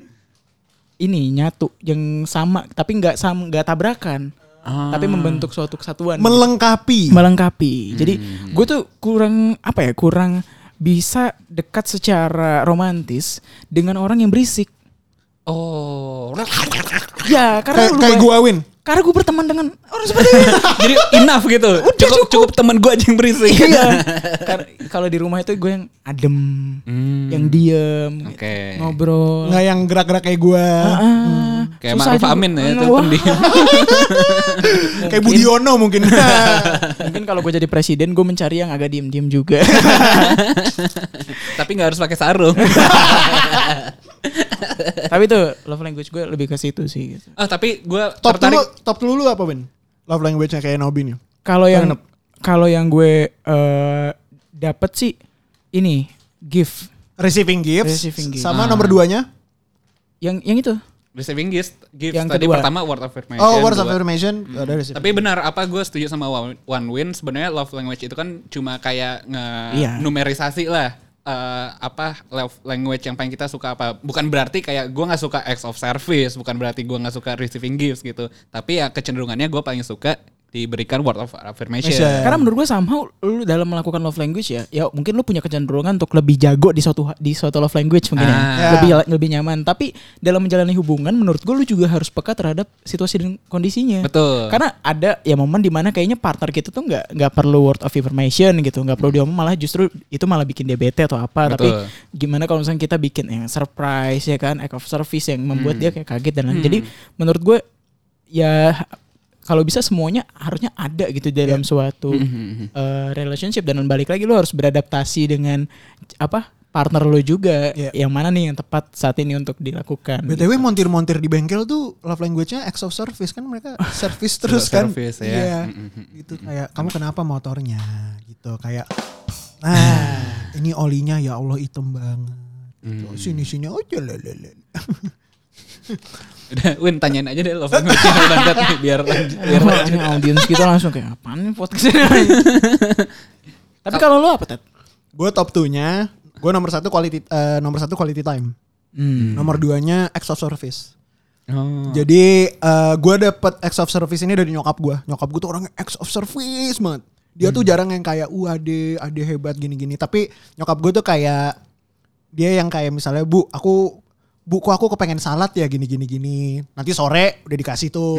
ini nyatu yang sama tapi nggak sama nggak tabrakan Ah. tapi membentuk suatu kesatuan Melengkapi. melengkapi jadi Hmm. gue tuh kurang apa ya kurang bisa dekat secara romantis dengan orang yang berisik Oh. ya karena Kayak kayak gua, Win. karena gue berteman dengan orang seperti itu [laughs] Jadi enough gitu. cukup cukup teman gue aja yang berisik. iya [laughs] Karena kalau di rumah itu gue yang adem Hmm. yang diem Oke. ngobrol Nggak yang gerak-gerak kayak gua. Ah, Kayak susah Ma'ruf juga. Amin ya itu pendiam. [laughs] Kayak Budiono mungkin. [laughs] Mungkin kalau gue jadi presiden gue mencari yang agak diem-diem juga. [laughs] Tapi nggak harus pakai sarung. Tapi tuh love language gue lebih ke situ sih. gitu. Oh tapi gue top tertarik. dulu, top dulu lu apa, Win? Love language-nya kayak Nobi nih. Kalau yang kalau yang gue eh dapat sih ini gift Receiving gifts. Receiving gifts. Sama Ah. nomor duanya. yang yang itu Receiving gift, gift Yang tadi kedua. pertama word of affirmation. Oh, words of affirmation. Ada receiving. Tapi benar apa gue setuju sama One- Win sebenarnya love language itu kan cuma kayak nge Iya. numerisasi lah. eh, apa love language yang paling kita suka apa? Bukan berarti kayak gue nggak suka acts of service, bukan berarti gue nggak suka receiving gifts gitu. Tapi ya kecenderungannya gue paling suka diberikan word of affirmation. Affirmation. Karena menurut gue somehow lu dalam melakukan love language ya, ya mungkin lu punya kecenderungan untuk lebih jago di suatu di suatu love language mungkin Ah. ya. Lebih lebih nyaman. Tapi dalam menjalani hubungan menurut gue lu juga harus peka terhadap situasi dan kondisinya. Betul. Karena ada ya momen di mana kayaknya partner kita tuh nggak nggak perlu word of affirmation gitu, nggak perlu diomong malah justru itu malah bikin dia bete atau apa. Tapi Betul. gimana kalau misalnya kita bikin yang surprise ya kan, act of service yang membuat Hmm. dia kayak kaget dan lain. Jadi menurut gue ya kalau bisa semuanya harusnya ada gitu dalam suatu Hmm. eh, relationship dan balik lagi lu harus beradaptasi dengan apa partner lu juga Iya. yang mana nih yang tepat saat ini untuk dilakukan. BTW montir-montir di bengkel tuh love language-nya acts of service kan mereka service [laughs] terus kan. service ya. Iya. Mm-mm. Gitu kayak kamu kenapa motornya gitu kayak nah [laughs] ini olinya ya Allah hitam banget. Gitu. Hmm. Sini sini aja lelele. [laughs] Udah, [laughs] Win tanyain aja deh love language [laughs] nih biar lanjut. Biar lanjut. audiens kita langsung kayak apaan nih podcast ini. [laughs] Tapi kalau lu apa Ted? Gue top 2-nya, gue nomor satu quality eh, nomor satu quality time. Hmm. Nomor duanya acts of service. Oh. Jadi eh gue dapet acts of service ini dari nyokap gue. Nyokap gue tuh orangnya acts of service banget. Dia tuh jarang yang kayak, uh ade, ade hebat gini-gini. Tapi nyokap gue tuh kayak, dia yang kayak misalnya, bu aku, bu kok aku kepengen salad ya gini-gini gini. Nanti sore udah dikasih tuh.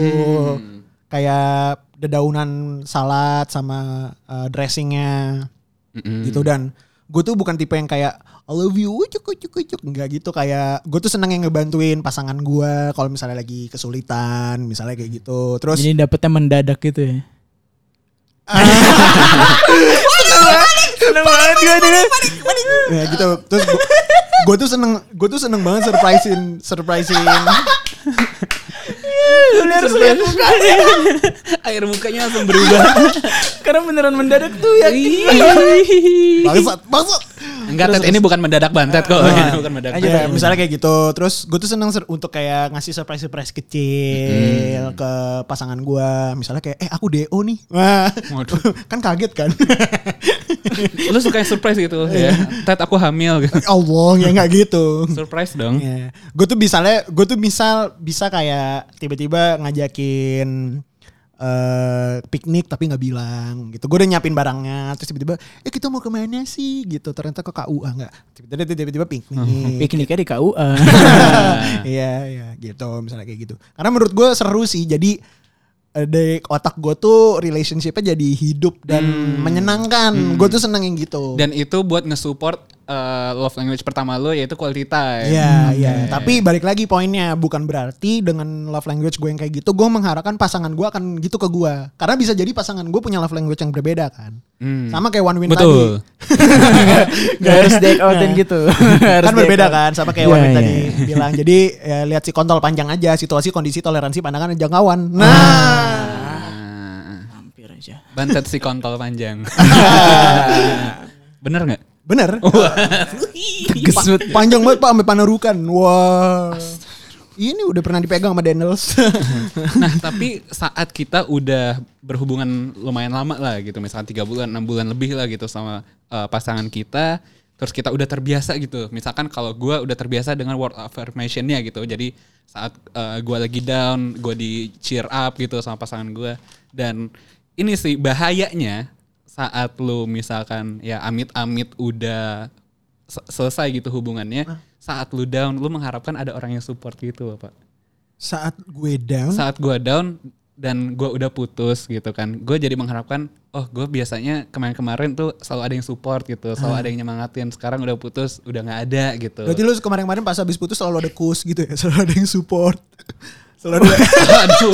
Kayak dedaunan salad sama eh, dressingnya Mm-mm. gitu dan gue tuh bukan tipe yang kayak I love you cuk cuk cuk enggak gitu kayak gue tuh seneng yang ngebantuin pasangan gue kalau misalnya lagi kesulitan misalnya kayak gitu terus Jadi dapetnya mendadak gitu ya. [laughs] seneng banget gue nih. ya gitu. Terus gue tuh seneng gue tuh seneng banget surprisein surprisein harus lihat mukanya. Air mukanya langsung berubah. [laughs] Karena beneran mendadak tuh ya. bangsat bangsat Enggak, Ted, ini bukan mendadak bantet kok. Ini bukan mendadak. Ya, misalnya kayak gitu. Terus gue tuh seneng ser- untuk kayak ngasih surprise-surprise kecil ke pasangan gue. Misalnya kayak, eh aku DO nih. Wah, [laughs] Waduh. kan kaget kan. [laughs] Lu suka yang surprise gitu ya. Ted aku hamil gitu. Allah, ya nggak gitu. Surprise dong. Iya. Gue tuh misalnya, gue tuh misal bisa kayak tiba-tiba ngajakin eh piknik tapi nggak bilang gitu. Gue udah nyiapin barangnya, terus tiba-tiba, eh kita mau ke mana sih? Gitu. Ternyata ke KUA nggak. Tiba-tiba tiba-tiba piknik. [laughs] Pikniknya di KUA. [laughs] Iya, iya gitu misalnya kayak gitu. Karena menurut gue seru sih. Jadi eh, dari otak gue tuh relationshipnya jadi hidup dan menyenangkan. Gue tuh seneng yang gitu. Dan itu buat nge-support eh, love language pertama lu yaitu quality time. Iya, iya. Tapi balik lagi poinnya bukan berarti dengan love language gue yang kayak gitu, gue mengharapkan pasangan gue akan gitu ke gue. Karena bisa jadi pasangan gue punya love language yang berbeda kan. Hmm. Sama kayak one win Betul. tadi. [laughs] Gak harus take outin gitu. [laughs] Harus kan berbeda kan sama kayak Iya, one win iya, tadi iya. bilang. [laughs] Jadi ya, lihat si kontol panjang aja, situasi, kondisi, toleransi, pandangan, dan jangkauan. Nah. Nah, Hampir aja. bantet si kontol panjang. Bener nggak? Bener. Teges Pa- panjang banget pak sampai panarukan. Wah. Ini udah pernah dipegang sama Daniels. [laughs] Nah, tapi saat kita udah berhubungan lumayan lama lah gitu, misalkan tiga bulan, enam bulan lebih lah gitu sama eh, pasangan kita, terus kita udah terbiasa gitu. Misalkan kalau gue udah terbiasa dengan word affirmation-nya gitu, jadi saat gue lagi down, gue di cheer up gitu sama pasangan gue. Dan ini sih bahayanya saat lu misalkan ya amit-amit udah se- selesai gitu hubungannya, saat lu down, lu mengharapkan ada orang yang support gitu loh, Pak. Saat gue down, saat gua down dan gua udah putus gitu kan gue jadi mengharapkan oh gue biasanya kemarin-kemarin tuh selalu ada yang support gitu selalu ada yang nyemangatin sekarang udah putus udah nggak ada gitu. Berarti lu kemarin-kemarin pas habis putus selalu ada kus gitu ya, [laughs] selalu ada yang support. Selalu [laughs] aduh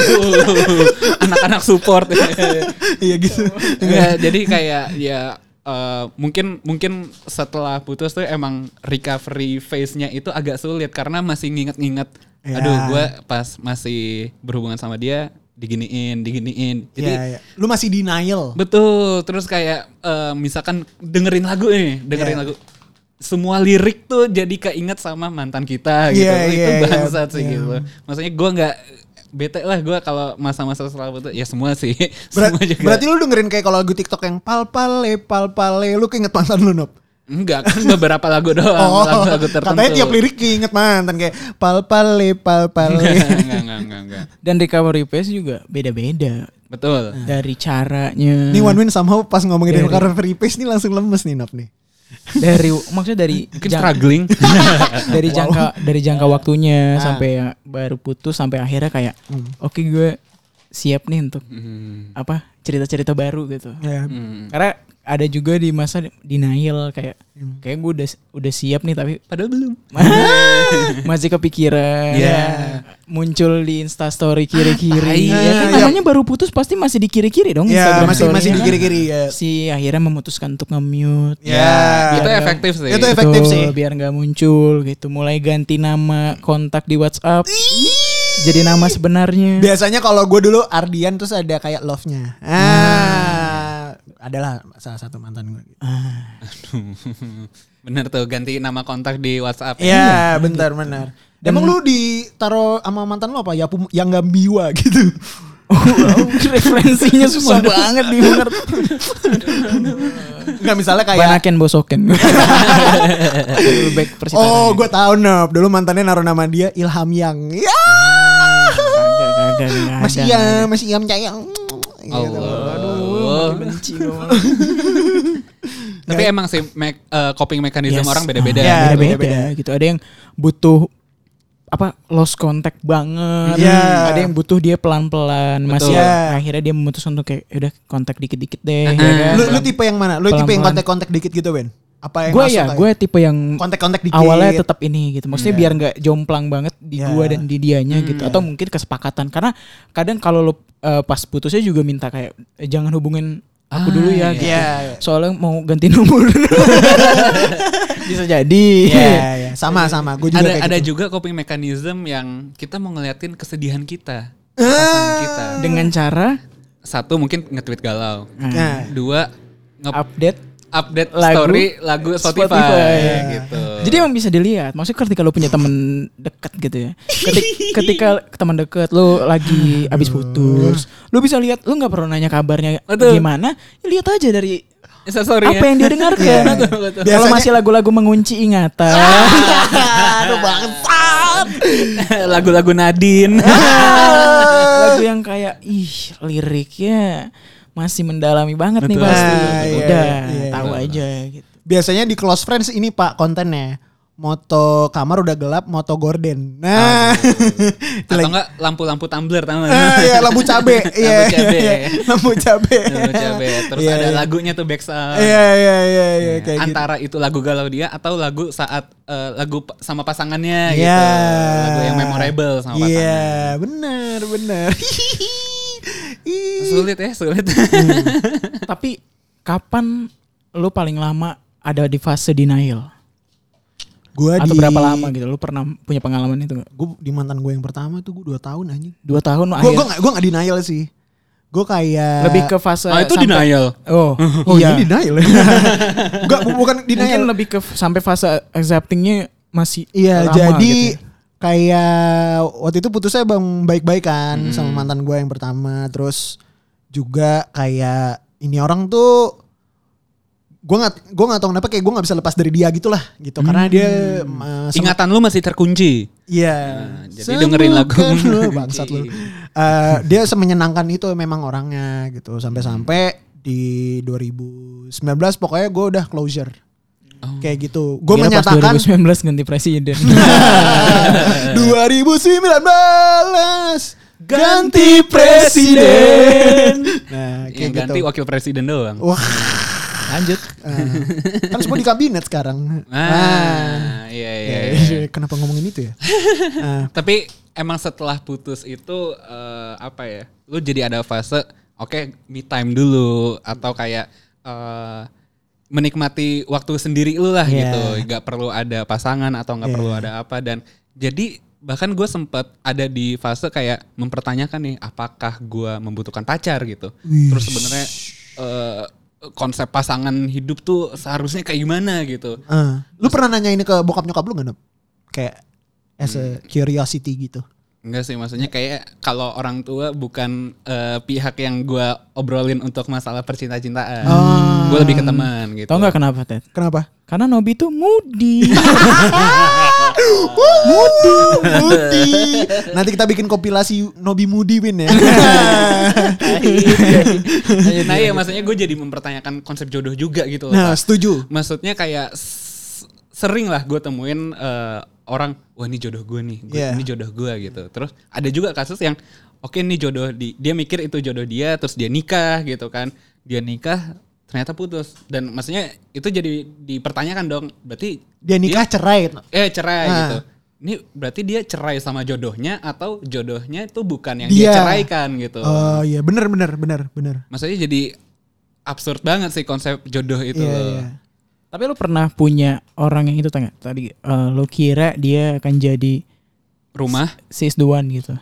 anak-anak support [laughs] iya gitu. ya jadi kayak ya eh, mungkin mungkin setelah putus tuh emang recovery phase-nya itu agak sulit karena masih nginget-nginget Ya. aduh gue pas masih berhubungan sama dia diginiin diginiin jadi Iya, iya. lu masih denial. Betul, terus kayak eh, misalkan dengerin lagu nih, dengerin Iya. lagu. Semua lirik tuh jadi keinget sama mantan kita gitu. Iya, itu iya, iya, bangsat sih iya. gitu. Maksudnya gua nggak bete lah gua kalau masa-masa setelah itu ya semua sih. Ber- [laughs] semua juga. berarti lu dengerin kayak kalau lagu TikTok yang pal pale pal pale, lu keinget mantan lu Nop. Enggak kan beberapa lagu doang, [laughs] Oh, lagu-lagu tertentu. katanya tiap lirik inget mantan kayak pal pale pal pale. enggak, enggak, enggak, enggak, enggak. Dan recovery pace juga beda-beda Betul. dari caranya. Ini One Win somehow pas ngomongin Dari- recovery pace nih langsung lemes nih Nop nih. Dari maksudnya dari Mungkin jang- struggling. [laughs] dari jangka dari jangka waktunya Ah. sampai ya baru putus sampai akhirnya kayak oke gue siap nih untuk Hmm. apa cerita-cerita baru gitu. Ya. Hmm. Karena ada juga di masa denial kayak kayak gue udah udah siap nih tapi Padahal belum. [laughs] masih kepikiran. Iya. Muncul di Insta story kiri-kiri. Tai. Ya kan Iya. namanya baru putus pasti masih di kiri-kiri dong Ya Instagram masih story-nya masih di kan. kiri-kiri ya. Si akhirnya memutuskan untuk nge-mute. Ya. Itu efektif sih. Itu efektif Betul, sih. biar nggak muncul gitu. Mulai ganti nama kontak di WhatsApp. Jadi nama sebenarnya. Biasanya kalau gue dulu Ardian terus ada kayak love-nya. Ah, adalah salah satu mantan gue. Bener tuh ganti nama kontak di WhatsApp. Iya, bentar benar. Emang lu ditaro sama mantan lu apa? Ya yang gak biwa gitu. [laughs] Referensinya susah banget dimengerti. Enggak [laughs] misalnya kayak Banaken bosoken. [laughs] Oh, gue tahu Nop. Dulu mantannya naruh nama dia Ilham Yang. Ya, masih ya, masih Ilham Cayang. Gitu. Allah. benci. [laughs] Tapi emang sih me- eh, coping mechanism Yes. orang beda-beda. Ya, beda-beda beda-beda. gitu. Ada yang butuh apa lost contact banget. Iya. Ada yang butuh dia pelan-pelan. Masih Iya. akhirnya dia memutuskan untuk kayak "Ya udah kontak dikit-dikit deh. Ah, ya kan? Lu, lu tipe yang mana? Lu tipe yang kontak-kontak dikit gitu, Ben? Apa yang Gue ya, gue tipe yang kontak-kontak dikit. awalnya tetap ini gitu. Maksudnya Iya. biar nggak jomplang banget di Iya. gua dan di dianya gitu. Atau mungkin kesepakatan. Karena kadang kalau lu eh, pas putusnya juga minta kayak "Eh, jangan hubungin aku Ah, dulu ya iya. gitu. Iya. Soalnya mau ganti nomor. [laughs] Bisa jadi. Iya, iya. Sama sama. Gue juga ada kayak ada gitu. juga coping mechanism yang kita mau ngeliatin kesedihan kita. Ah. Pasangan kita. Dengan cara Satu mungkin nge-tweet galau. Nah, Dua nge update update Lagu story lagu Spotify, Spotify. gitu. Jadi emang bisa dilihat. Maksudnya ketika lu punya temen deket gitu ya. Ketik- [laughs] ketika teman deket lu lagi abis putus, lu bisa lihat lu nggak perlu nanya kabarnya Betul. gimana. Ya, lihat aja dari story apa yang dia dengarkan. Iya. Betul, betul. Kalau Biasanya- masih lagu-lagu mengunci ingatan. Aduh bangsat. [laughs] lagu-lagu Nadine. lagu yang kayak ih liriknya masih mendalami banget nih Betul. pasti. Ah, iya, Udah, iya. tahu aja gitu. Biasanya di close friends ini Pak kontennya. Moto kamar udah gelap, moto gorden. Nah, itu Atau [laughs] enggak lampu-lampu tumbler tahu nggak? Ah, iya, lampu cabe. [laughs] Iya, Lampu cabe. iya, [laughs] iya. Lampu cabe. Lampu cabe. Terus Iya, ada iya. lagunya tuh back sound. Iya, iya, iya, iya, kayak gitu. Antara itu lagu galau dia atau lagu saat eh, lagu sama pasangannya Iya. gitu. Lagu yang memorable sama pasangan. Iya, benar, benar. Ih. Sulit ya, sulit. [laughs] Tapi kapan lu paling lama ada di fase denial? Gua Atau di berapa lama gitu? Lu pernah punya pengalaman itu gak? Gue di mantan gue yang pertama tuh gue 2 tahun anjing. Dua tahun Gue akhir gue gak, gue gak denial sih. Gue kayak lebih ke fase Ah, itu sampai- denial. Oh, [laughs] Oh iya. ini denial ya? [laughs] Enggak bukan Mungkin denial. lebih ke sampai fase acceptingnya masih Iya lama jadi gitu ya. Kayak waktu itu putusnya bang baik-baik kan Hmm. sama mantan gue yang pertama. Terus juga kayak ini orang tuh gue nggak gue nggak tahu kenapa kayak gue nggak bisa lepas dari dia gitulah gitu karena dia uh, Ingatan lu masih terkunci. Iya. Nah, jadi dengerin lagu. Lu, [laughs] bangsat lu. Eh, dia semenyenangkan itu memang orangnya gitu sampai-sampai di 2019 pokoknya gue udah closure. Kayak gitu. Gue menyatakan 2019 ganti presiden. [laughs] 2019 ganti presiden. Nah, kayak Yang gitu. ganti wakil presiden doang. Wah, Lanjut. eh, kan [laughs] semua di kabinet sekarang. Ah, iya iya. iya. Eh, [laughs] Kenapa ngomongin itu ya? Ah, Tapi emang setelah putus itu eh, apa ya? Lu jadi ada fase oke me time dulu atau kayak eh, menikmati waktu sendiri lu lah Iya. gitu. Gak perlu ada pasangan atau nggak Iya. perlu ada apa dan jadi bahkan gue sempat ada di fase kayak mempertanyakan nih apakah gue membutuhkan pacar gitu. Terus sebenarnya eh, konsep pasangan hidup tuh seharusnya kayak gimana gitu. ah. Lu pernah nanya ini ke bokap nyokap lu gak, Nob? Kayak as a curiosity gitu. Enggak sih, maksudnya kayak kalau orang tua bukan eh, pihak yang gua obrolin untuk masalah percinta-cintaan. Gue lebih ke teman gitu. Tau nggak kenapa Ted? Kenapa? Karena Nobi tuh moody. [laughs] Mudi. Nanti kita bikin kompilasi Nobi Mudi Win ya. Nah iya, maksudnya gue jadi mempertanyakan konsep jodoh juga gitu loh. nah, setuju. Maksudnya kayak sering lah gue temuin eh, orang, wah ini jodoh gue nih, gua- Iya. ini jodoh gue gitu. Terus ada juga kasus yang, oke ini jodoh di, dia mikir itu jodoh dia, terus dia nikah gitu kan, dia nikah ternyata putus dan maksudnya itu jadi dipertanyakan dong, berarti Dia nikah cerai. eh cerai Ah. gitu. Ini berarti dia cerai sama jodohnya atau jodohnya itu bukan yang Dia. dia ceraikan gitu. Oh iya, bener bener bener bener. Maksudnya jadi absurd banget sih konsep jodoh itu Iya loh. Tapi lu pernah punya orang yang itu tanya tadi eh, lu kira dia akan jadi Rumah sis the one gitu.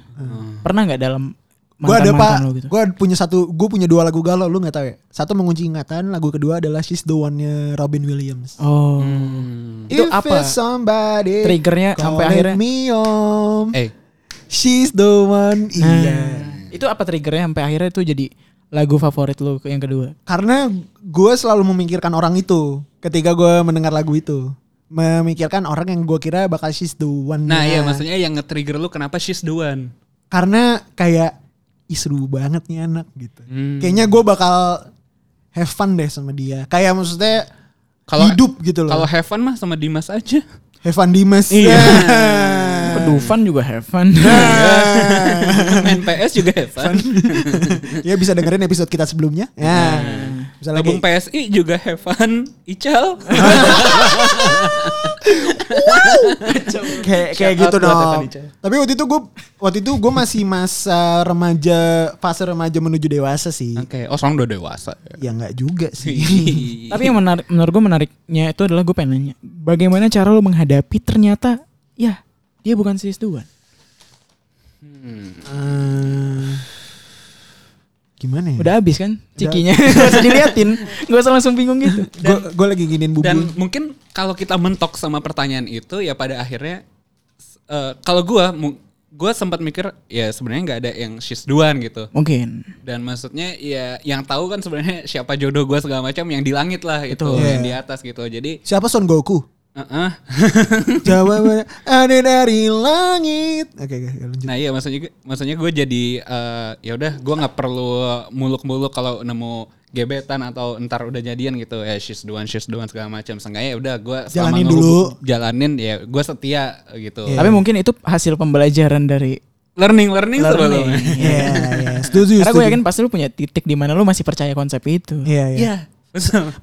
Pernah nggak dalam Gue ada pak, gitu? gue punya satu, gue punya dua lagu galau, lu nggak tahu ya? Satu mengunci ingatan, lagu kedua adalah She's the One-nya Robin Williams. Oh. Itu If apa? somebody Triggernya sampai akhirnya me home, eh she's the one. Nah, Iya. Itu apa triggernya sampai akhirnya itu jadi lagu favorit lu yang kedua? Karena gue selalu memikirkan orang itu ketika gue mendengar lagu itu. Memikirkan orang yang gue kira bakal she's the one. Nah iya maksudnya yang nge-trigger lu kenapa she's the one? Karena kayak ih seru banget nih anak gitu. Hmm. Kayaknya gue bakal have fun deh sama dia. Kayak maksudnya Kalau- hidup gitu loh. Kalau have fun mah sama Dimas aja. have fun Dimas. Iya. Nah. Pedufan juga have fun. Main PS juga have fun. [laughs] ya bisa dengerin episode kita sebelumnya. Ya. Bisa lagi. Gabung PSI juga have fun. Ical. [laughs] kayak kayak Shout gitu dong. Tapi waktu itu gue waktu itu gue masih masa remaja fase remaja menuju dewasa sih. Oke, oh sekarang udah dewasa. Ya nggak juga sih. [laughs] Tapi yang menarik menurut gue menariknya itu adalah gue pengen nanya, bagaimana cara lu menghadapi ternyata ya dia bukan sis the one. Eh, gimana ya? Udah habis kan cikinya. Gak [laughs] usah diliatin. Gak usah langsung bingung gitu. Gue gue lagi giniin bubur. Dan mungkin kalau kita mentok sama pertanyaan itu ya pada akhirnya eh, kalau gua mu- gua sempat mikir ya sebenarnya nggak ada yang she's one gitu. Mungkin. Dan maksudnya ya yang tahu kan sebenarnya siapa jodoh gua segala macam yang di langit lah itu, Betul. yang Iya. di atas gitu. Jadi Siapa Son Goku? Eh-eh. Jawaban ada dari langit. Oke oke lanjut. Nah iya maksudnya maksudnya gue jadi eh, ya udah gue nggak perlu muluk-muluk kalau nemu gebetan atau entar udah jadian gitu ya she's the one she's the one segala macam seenggaknya ya udah gue Jalanin dulu. jalanin ya gue setia gitu Iya. Tapi mungkin itu hasil pembelajaran dari learning learning, learning. sebelumnya Iya iya. Setuju. Karena gue yakin pasti lu punya titik di mana lu masih percaya konsep itu. Iya iya. Iya betul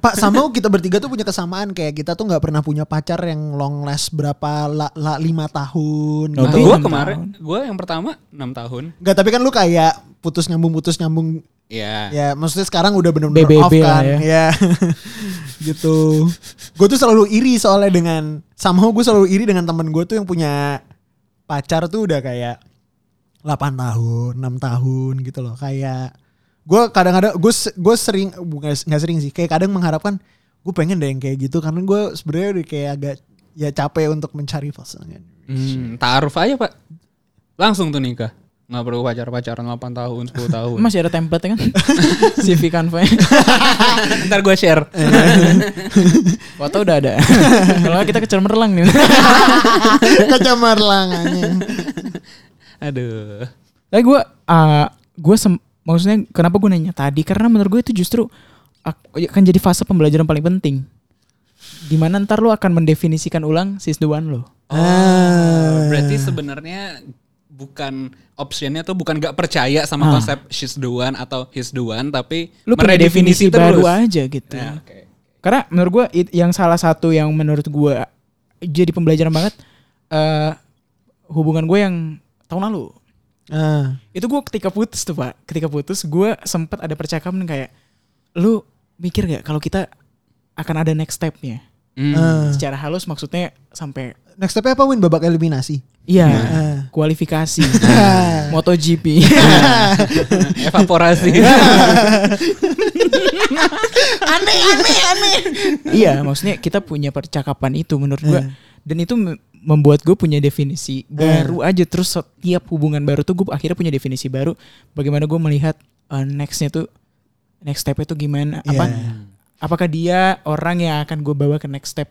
Pak sama [laughs] kita bertiga tuh punya kesamaan. Kayak kita tuh nggak pernah punya pacar yang long last berapa la, la- lima tahun. Oh, Gitu. Tapi gue enam kemarin gue yang pertama enam tahun. Enggak tapi kan lu kayak putus nyambung putus nyambung. Ya ya maksudnya sekarang udah bener-bener BBB off kan. ya. ya [laughs] gitu. Gue tuh selalu iri soalnya dengan somehow gue selalu iri dengan temen gue tuh yang punya pacar tuh udah kayak 8 tahun 6 tahun gitu loh. Kayak gue kadang-kadang gue gue sering bukan nggak sering sih kayak kadang mengharapkan gue pengen deh yang kayak gitu karena gue sebenarnya udah kayak agak ya capek untuk mencari pasangan hmm, taaruf aja pak langsung tuh nikah nggak perlu pacar pacaran 8 tahun 10 tahun Masih ada template kan? [laughs] CV Canva. [laughs] ntar gue share [laughs] Foto udah ada. Kalau kita ke Cemerlang nih. kecamarlang anjing. aduh Tapi gue, gue maksudnya kenapa gue nanya tadi? Karena menurut gue itu justru ak- akan jadi fase pembelajaran paling penting. Di mana ntar lu akan mendefinisikan ulang sis the one lo. Oh, berarti sebenarnya bukan optionnya tuh bukan gak percaya sama Ah. konsep she's the one atau he's the one, tapi Lu punya definisi baru aja gitu. Ya, oke. Karena menurut gue yang salah satu yang menurut gue jadi pembelajaran banget eh hubungan gue yang tahun lalu. Ah. Itu gue ketika putus tuh pak, ketika putus gue sempat ada percakapan kayak, lu mikir gak kalau kita akan ada next stepnya? Hmm. Ah. Secara halus maksudnya sampai next stepnya apa win babak eliminasi iya Ah. kualifikasi [laughs] MotoGP. [laughs] Evaporasi. [laughs] aneh aneh aneh. iya, maksudnya kita punya percakapan itu menurut gua. Dan itu membuat gue punya definisi baru aja terus setiap hubungan baru tuh gue akhirnya punya definisi baru bagaimana gue melihat uh, nextnya tuh next stepnya tuh gimana apa Iya. apakah dia orang yang akan gue bawa ke next step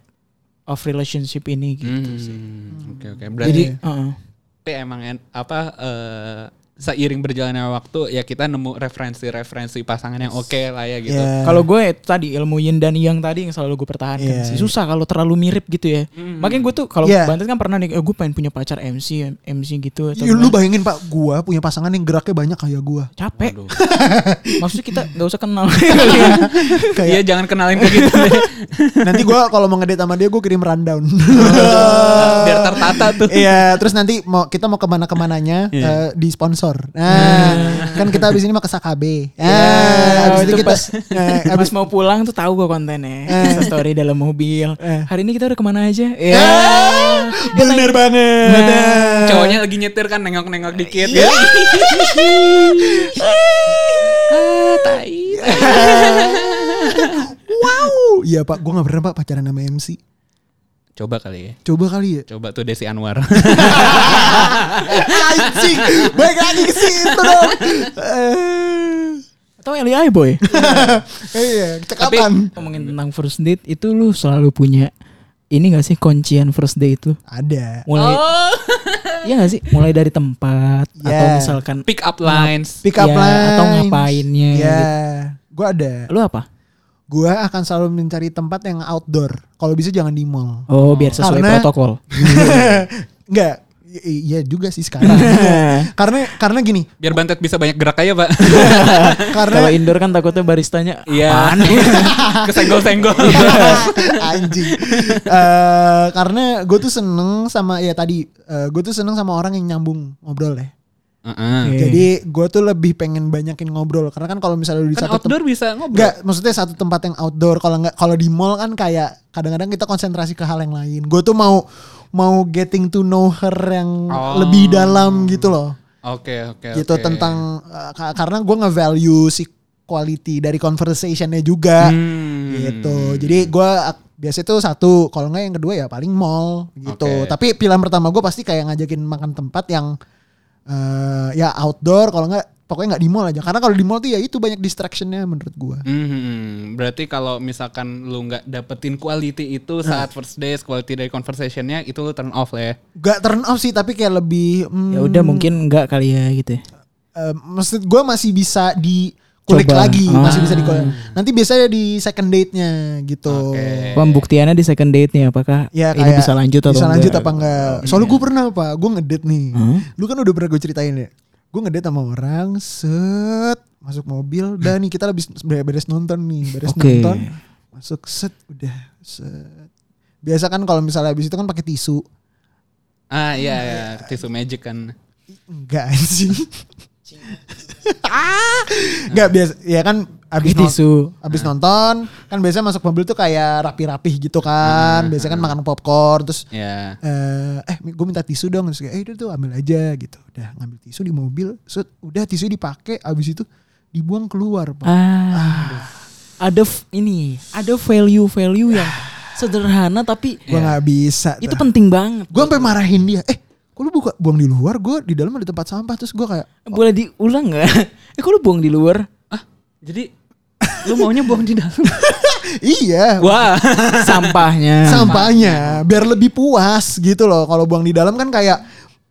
of relationship ini gitu sih. Hmm, Oke oke. Berarti Jadi uh-uh. tapi emang en- apa eh, seiring berjalannya waktu ya kita nemu referensi-referensi pasangan yang oke lah ya gitu. Iya. Kalau gue itu tadi ilmu yin dan yang tadi yang selalu gue pertahankan Iya, sih. Susah kalau terlalu mirip gitu ya. Makanya gue tuh kalau Iya. Bantet kan pernah nih, eh, gue pengen punya pacar MC, MC gitu. Atau Ya, lu gimana. bayangin pak, gua punya pasangan yang geraknya banyak kayak gua. capek. [laughs] Maksudnya kita nggak usah kenal. [laughs] Iya jangan kenalin ke gitu deh. [laughs] Nanti gua kalau mau ngedate sama dia gua kirim rundown. Biar tertata tuh. Iya, terus nanti mau kita mau ke mana ke mananya Iya. eh, di sponsor. Nah, [laughs] kan kita abis ini mau ke Sakabe. Nah, Ya, abis itu kita pas [laughs] eh, Abis abis mau pulang tuh tahu gue kontennya. Eh. Story dalam mobil. Eh. Hari ini kita udah ke mana aja? Ya. bener banget. Cowoknya lagi nyetir kan nengok-nengok dikit. Iya. [laughs] ah, tai. wow. Iya pak, gua nggak pernah pak pacaran sama MC. Coba kali ya. Coba kali ya. Coba tuh Desi Anwar. [laughs] Anjing, baik lagi ke situ dong. Eh, Atau LI boy. [laughs] Iya, Tapi cekapan. ngomongin tentang first date itu lu selalu punya ini gak sih kuncian first date itu? Ada. Mulai Iya gak sih? Mulai dari tempat atau Yeah. misalkan Pick up lines. Pick up Ya, line. atau ngapainnya Ya, gitu. gua ada. lu apa? Gua akan selalu mencari tempat yang outdoor. Kalau bisa jangan di mall. Oh, biar sesuai Karena- protokol. [laughs] Enggak. Iya juga sih sekarang. [laughs] karena karena gini, Biar Bantet bisa banyak gerak aja, Pak. [laughs] karena Kalau indoor kan takutnya baristanya Iya. Kesenggol-senggol. anjing. Eh, karena gue tuh seneng sama ya tadi, gue tuh seneng sama orang yang nyambung ngobrol ya. Heeh. Oke. Jadi gue tuh lebih pengen banyakin ngobrol karena kan kalau misalnya di Kan satu outdoor bisa ngobrol. Enggak, maksudnya satu tempat yang outdoor. Kalau nggak kalau di mall kan kayak kadang-kadang kita konsentrasi ke hal yang lain. Gue tuh mau mau getting to know her yang Oh. lebih dalam gitu loh. Oke, oke, gitu oke. tentang uh, ka- karena gue nge-value si quality dari conversationnya juga Hmm. gitu. Jadi gue biasa itu satu, kalau nggak yang kedua ya paling mall gitu. Oke. Tapi pilihan pertama gue pasti kayak ngajakin makan tempat yang eh ya outdoor. Kalau nggak pokoknya nggak di mall aja. Karena kalau di mall tuh ya itu banyak distractionnya menurut gue. Hmm, berarti kalau misalkan lu nggak dapetin quality itu saat first days, quality dari conversationnya itu lu turn off lah ya. Gak turn off sih tapi kayak lebih hmm, ya udah mungkin enggak kali ya gitu. ya. eh, maksud gue masih bisa di kulik Coba. lagi, Ah. masih bisa di Nanti biasanya di second date-nya gitu. Oke. Pembuktiannya di second date nih apakah Ya ini kayak bisa lanjut atau bisa lanjut enggak? apa enggak? Soalnya gue pernah pak, gue ngedate nih. Hmm? Lu kan udah pernah gue ceritain ya. Gue ngedate sama orang, set masuk mobil, dan nih kita habis beres nonton nih, beres Oke. nonton, masuk set, udah set. Biasa kan kalau misalnya habis itu kan pakai tisu, Ah iya ya, tisu magic kan. enggak sih. Ah, enggak biasa, ya kan non- tisu. Abis nonton kan biasanya masuk mobil tuh kayak rapi-rapi gitu kan. Biasanya kan makan popcorn terus Ya. eh eh gue minta tisu dong terus kayak eh udah tuh ambil aja gitu. Udah ngambil tisu di mobil, set, udah tisu dipakai abis itu dibuang keluar, Pak. Ah, ada ini, ada value-value yang sederhana tapi Gue nggak bisa. itu penting banget. Gue sampai marahin dia. Eh, kok lu buka buang di luar? Gue di dalam ada tempat sampah terus gue kayak Boleh diulang nggak? [laughs] Eh, kok lu buang di luar? Ah, jadi lu maunya buang di dalam. [laughs] iya. Wah. [laughs] Sampahnya. sampahnya biar lebih puas gitu loh. Kalau buang di dalam kan kayak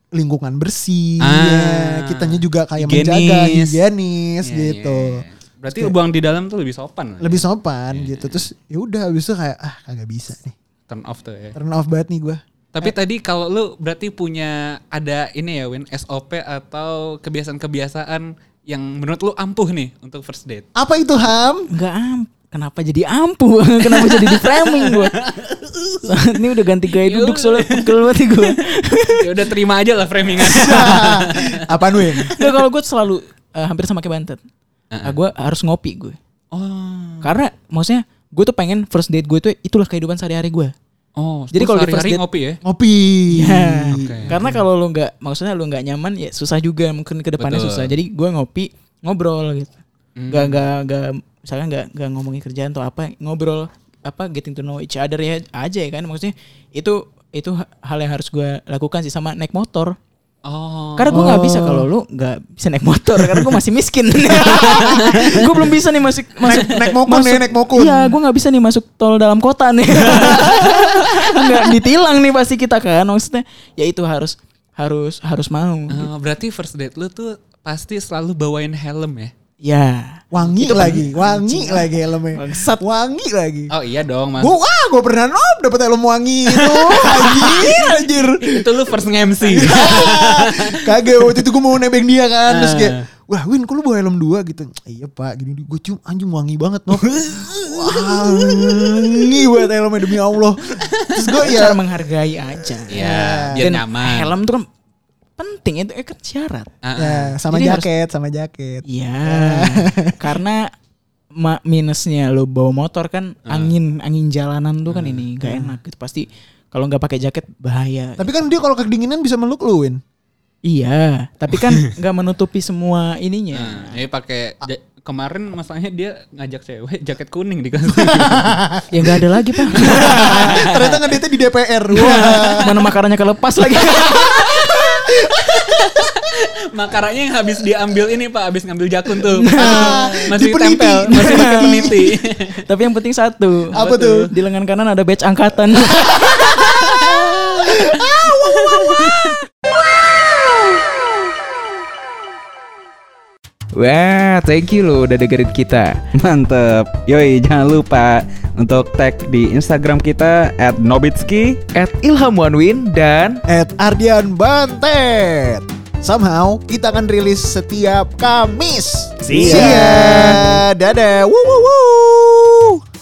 lingkungan bersih, Ah. ya. kitanya juga kayak Higienis. menjaga higienis Iya, gitu. iya, iya. Berarti lu buang di dalam tuh lebih sopan. lah. Lebih sopan Iya, gitu. Terus ya udah habis itu kayak ah kagak bisa nih. turn off tuh ya. Turn off banget nih gue. Tapi tadi kalau lu berarti punya ada ini ya Win SOP atau kebiasaan-kebiasaan yang menurut lu ampuh nih untuk first date. Apa itu Ham? Enggak am. Kenapa jadi ampuh? [laughs] Kenapa jadi di framing gue? Saat [laughs] ini udah ganti gaya duduk soalnya pegel banget gue. [laughs] ya udah terima aja lah framingan. Apaan Win? Enggak kalau gue selalu eh, hampir sama kayak bantet. Ah, gue harus ngopi gue. oh. Karena maksudnya gue tuh pengen first date gue tuh itulah kehidupan sehari-hari gue. Oh, Jadi kalau di first date- ngopi ya. Ngopi. Ya. Oke. Karena kalau lu nggak maksudnya lu nggak nyaman ya susah juga mungkin ke depannya Betul. susah. Jadi gue ngopi ngobrol gitu. nggak nggak nggak misalnya nggak nggak ngomongin kerjaan atau apa ngobrol apa getting to know each other ya aja ya kan maksudnya itu itu hal yang harus gue lakukan sih sama naik motor Oh. karena gue nggak bisa kalau lu nggak bisa naik motor karena gue masih miskin. [laughs] gue belum bisa nih masuk masuk naik mokun ya, naik mokun. Iya, gue nggak bisa nih masuk tol dalam kota nih. [laughs] Nggak ditilang nih pasti kita kan. Maksudnya ya itu harus harus harus mau. Oh, berarti first date lu tuh pasti selalu bawain helm ya? Ya. Wangi lagi, wangi lagi helmnya. Bangsat. Wangi lagi. Oh iya dong, Mas. Gua wah, gua pernah nom dapet helm wangi itu. [laughs] anjir, anjir. itu lu first nge-MC. [laughs] Kagak waktu itu gue mau nebeng dia kan Terus Ah. kayak Wah Win kok lu bawa helm dua gitu Iya pak gini Gue cium anjing wangi banget no [laughs] Wangi banget helmnya demi Allah Terus gue Cara ya menghargai aja. ya, biar Dan nyaman. Helm tuh kan penting itu kan syarat. Ah, ah. ya, Sama Jadi harus- jaket Sama jaket Iya. [laughs] karena ma minusnya lo bawa motor kan angin angin jalanan tuh kan ini gak enak gitu pasti kalau nggak pakai jaket bahaya. Tapi kan dia kalau kedinginan bisa meluk lu Win Iya, tapi kan [laughs] nggak menutupi semua ininya. Nah, ini pakai ja- kemarin masalahnya dia ngajak cewek jaket kuning dikasih. [laughs] ya nggak ada lagi pak. Ternyata ngedate di DPR Wah Mana makaranya kelepas lagi. [laughs] Makaranya yang habis diambil ini Pak, habis ngambil jakun tuh. [laughs] masih Dipeniti. tempel, masih pakai peniti. [laughs] tapi yang penting satu. Apa tuh? Di lengan kanan ada badge angkatan. Wah, thank you lo udah dengerin kita. [laughs] Mantep. Yoi, jangan lupa untuk tag di Instagram kita at Nobitski. At Ilham Wanwin dan At Ardian Bantet Somehow kita akan rilis setiap Kamis See See ya. Dadah Woo, woo.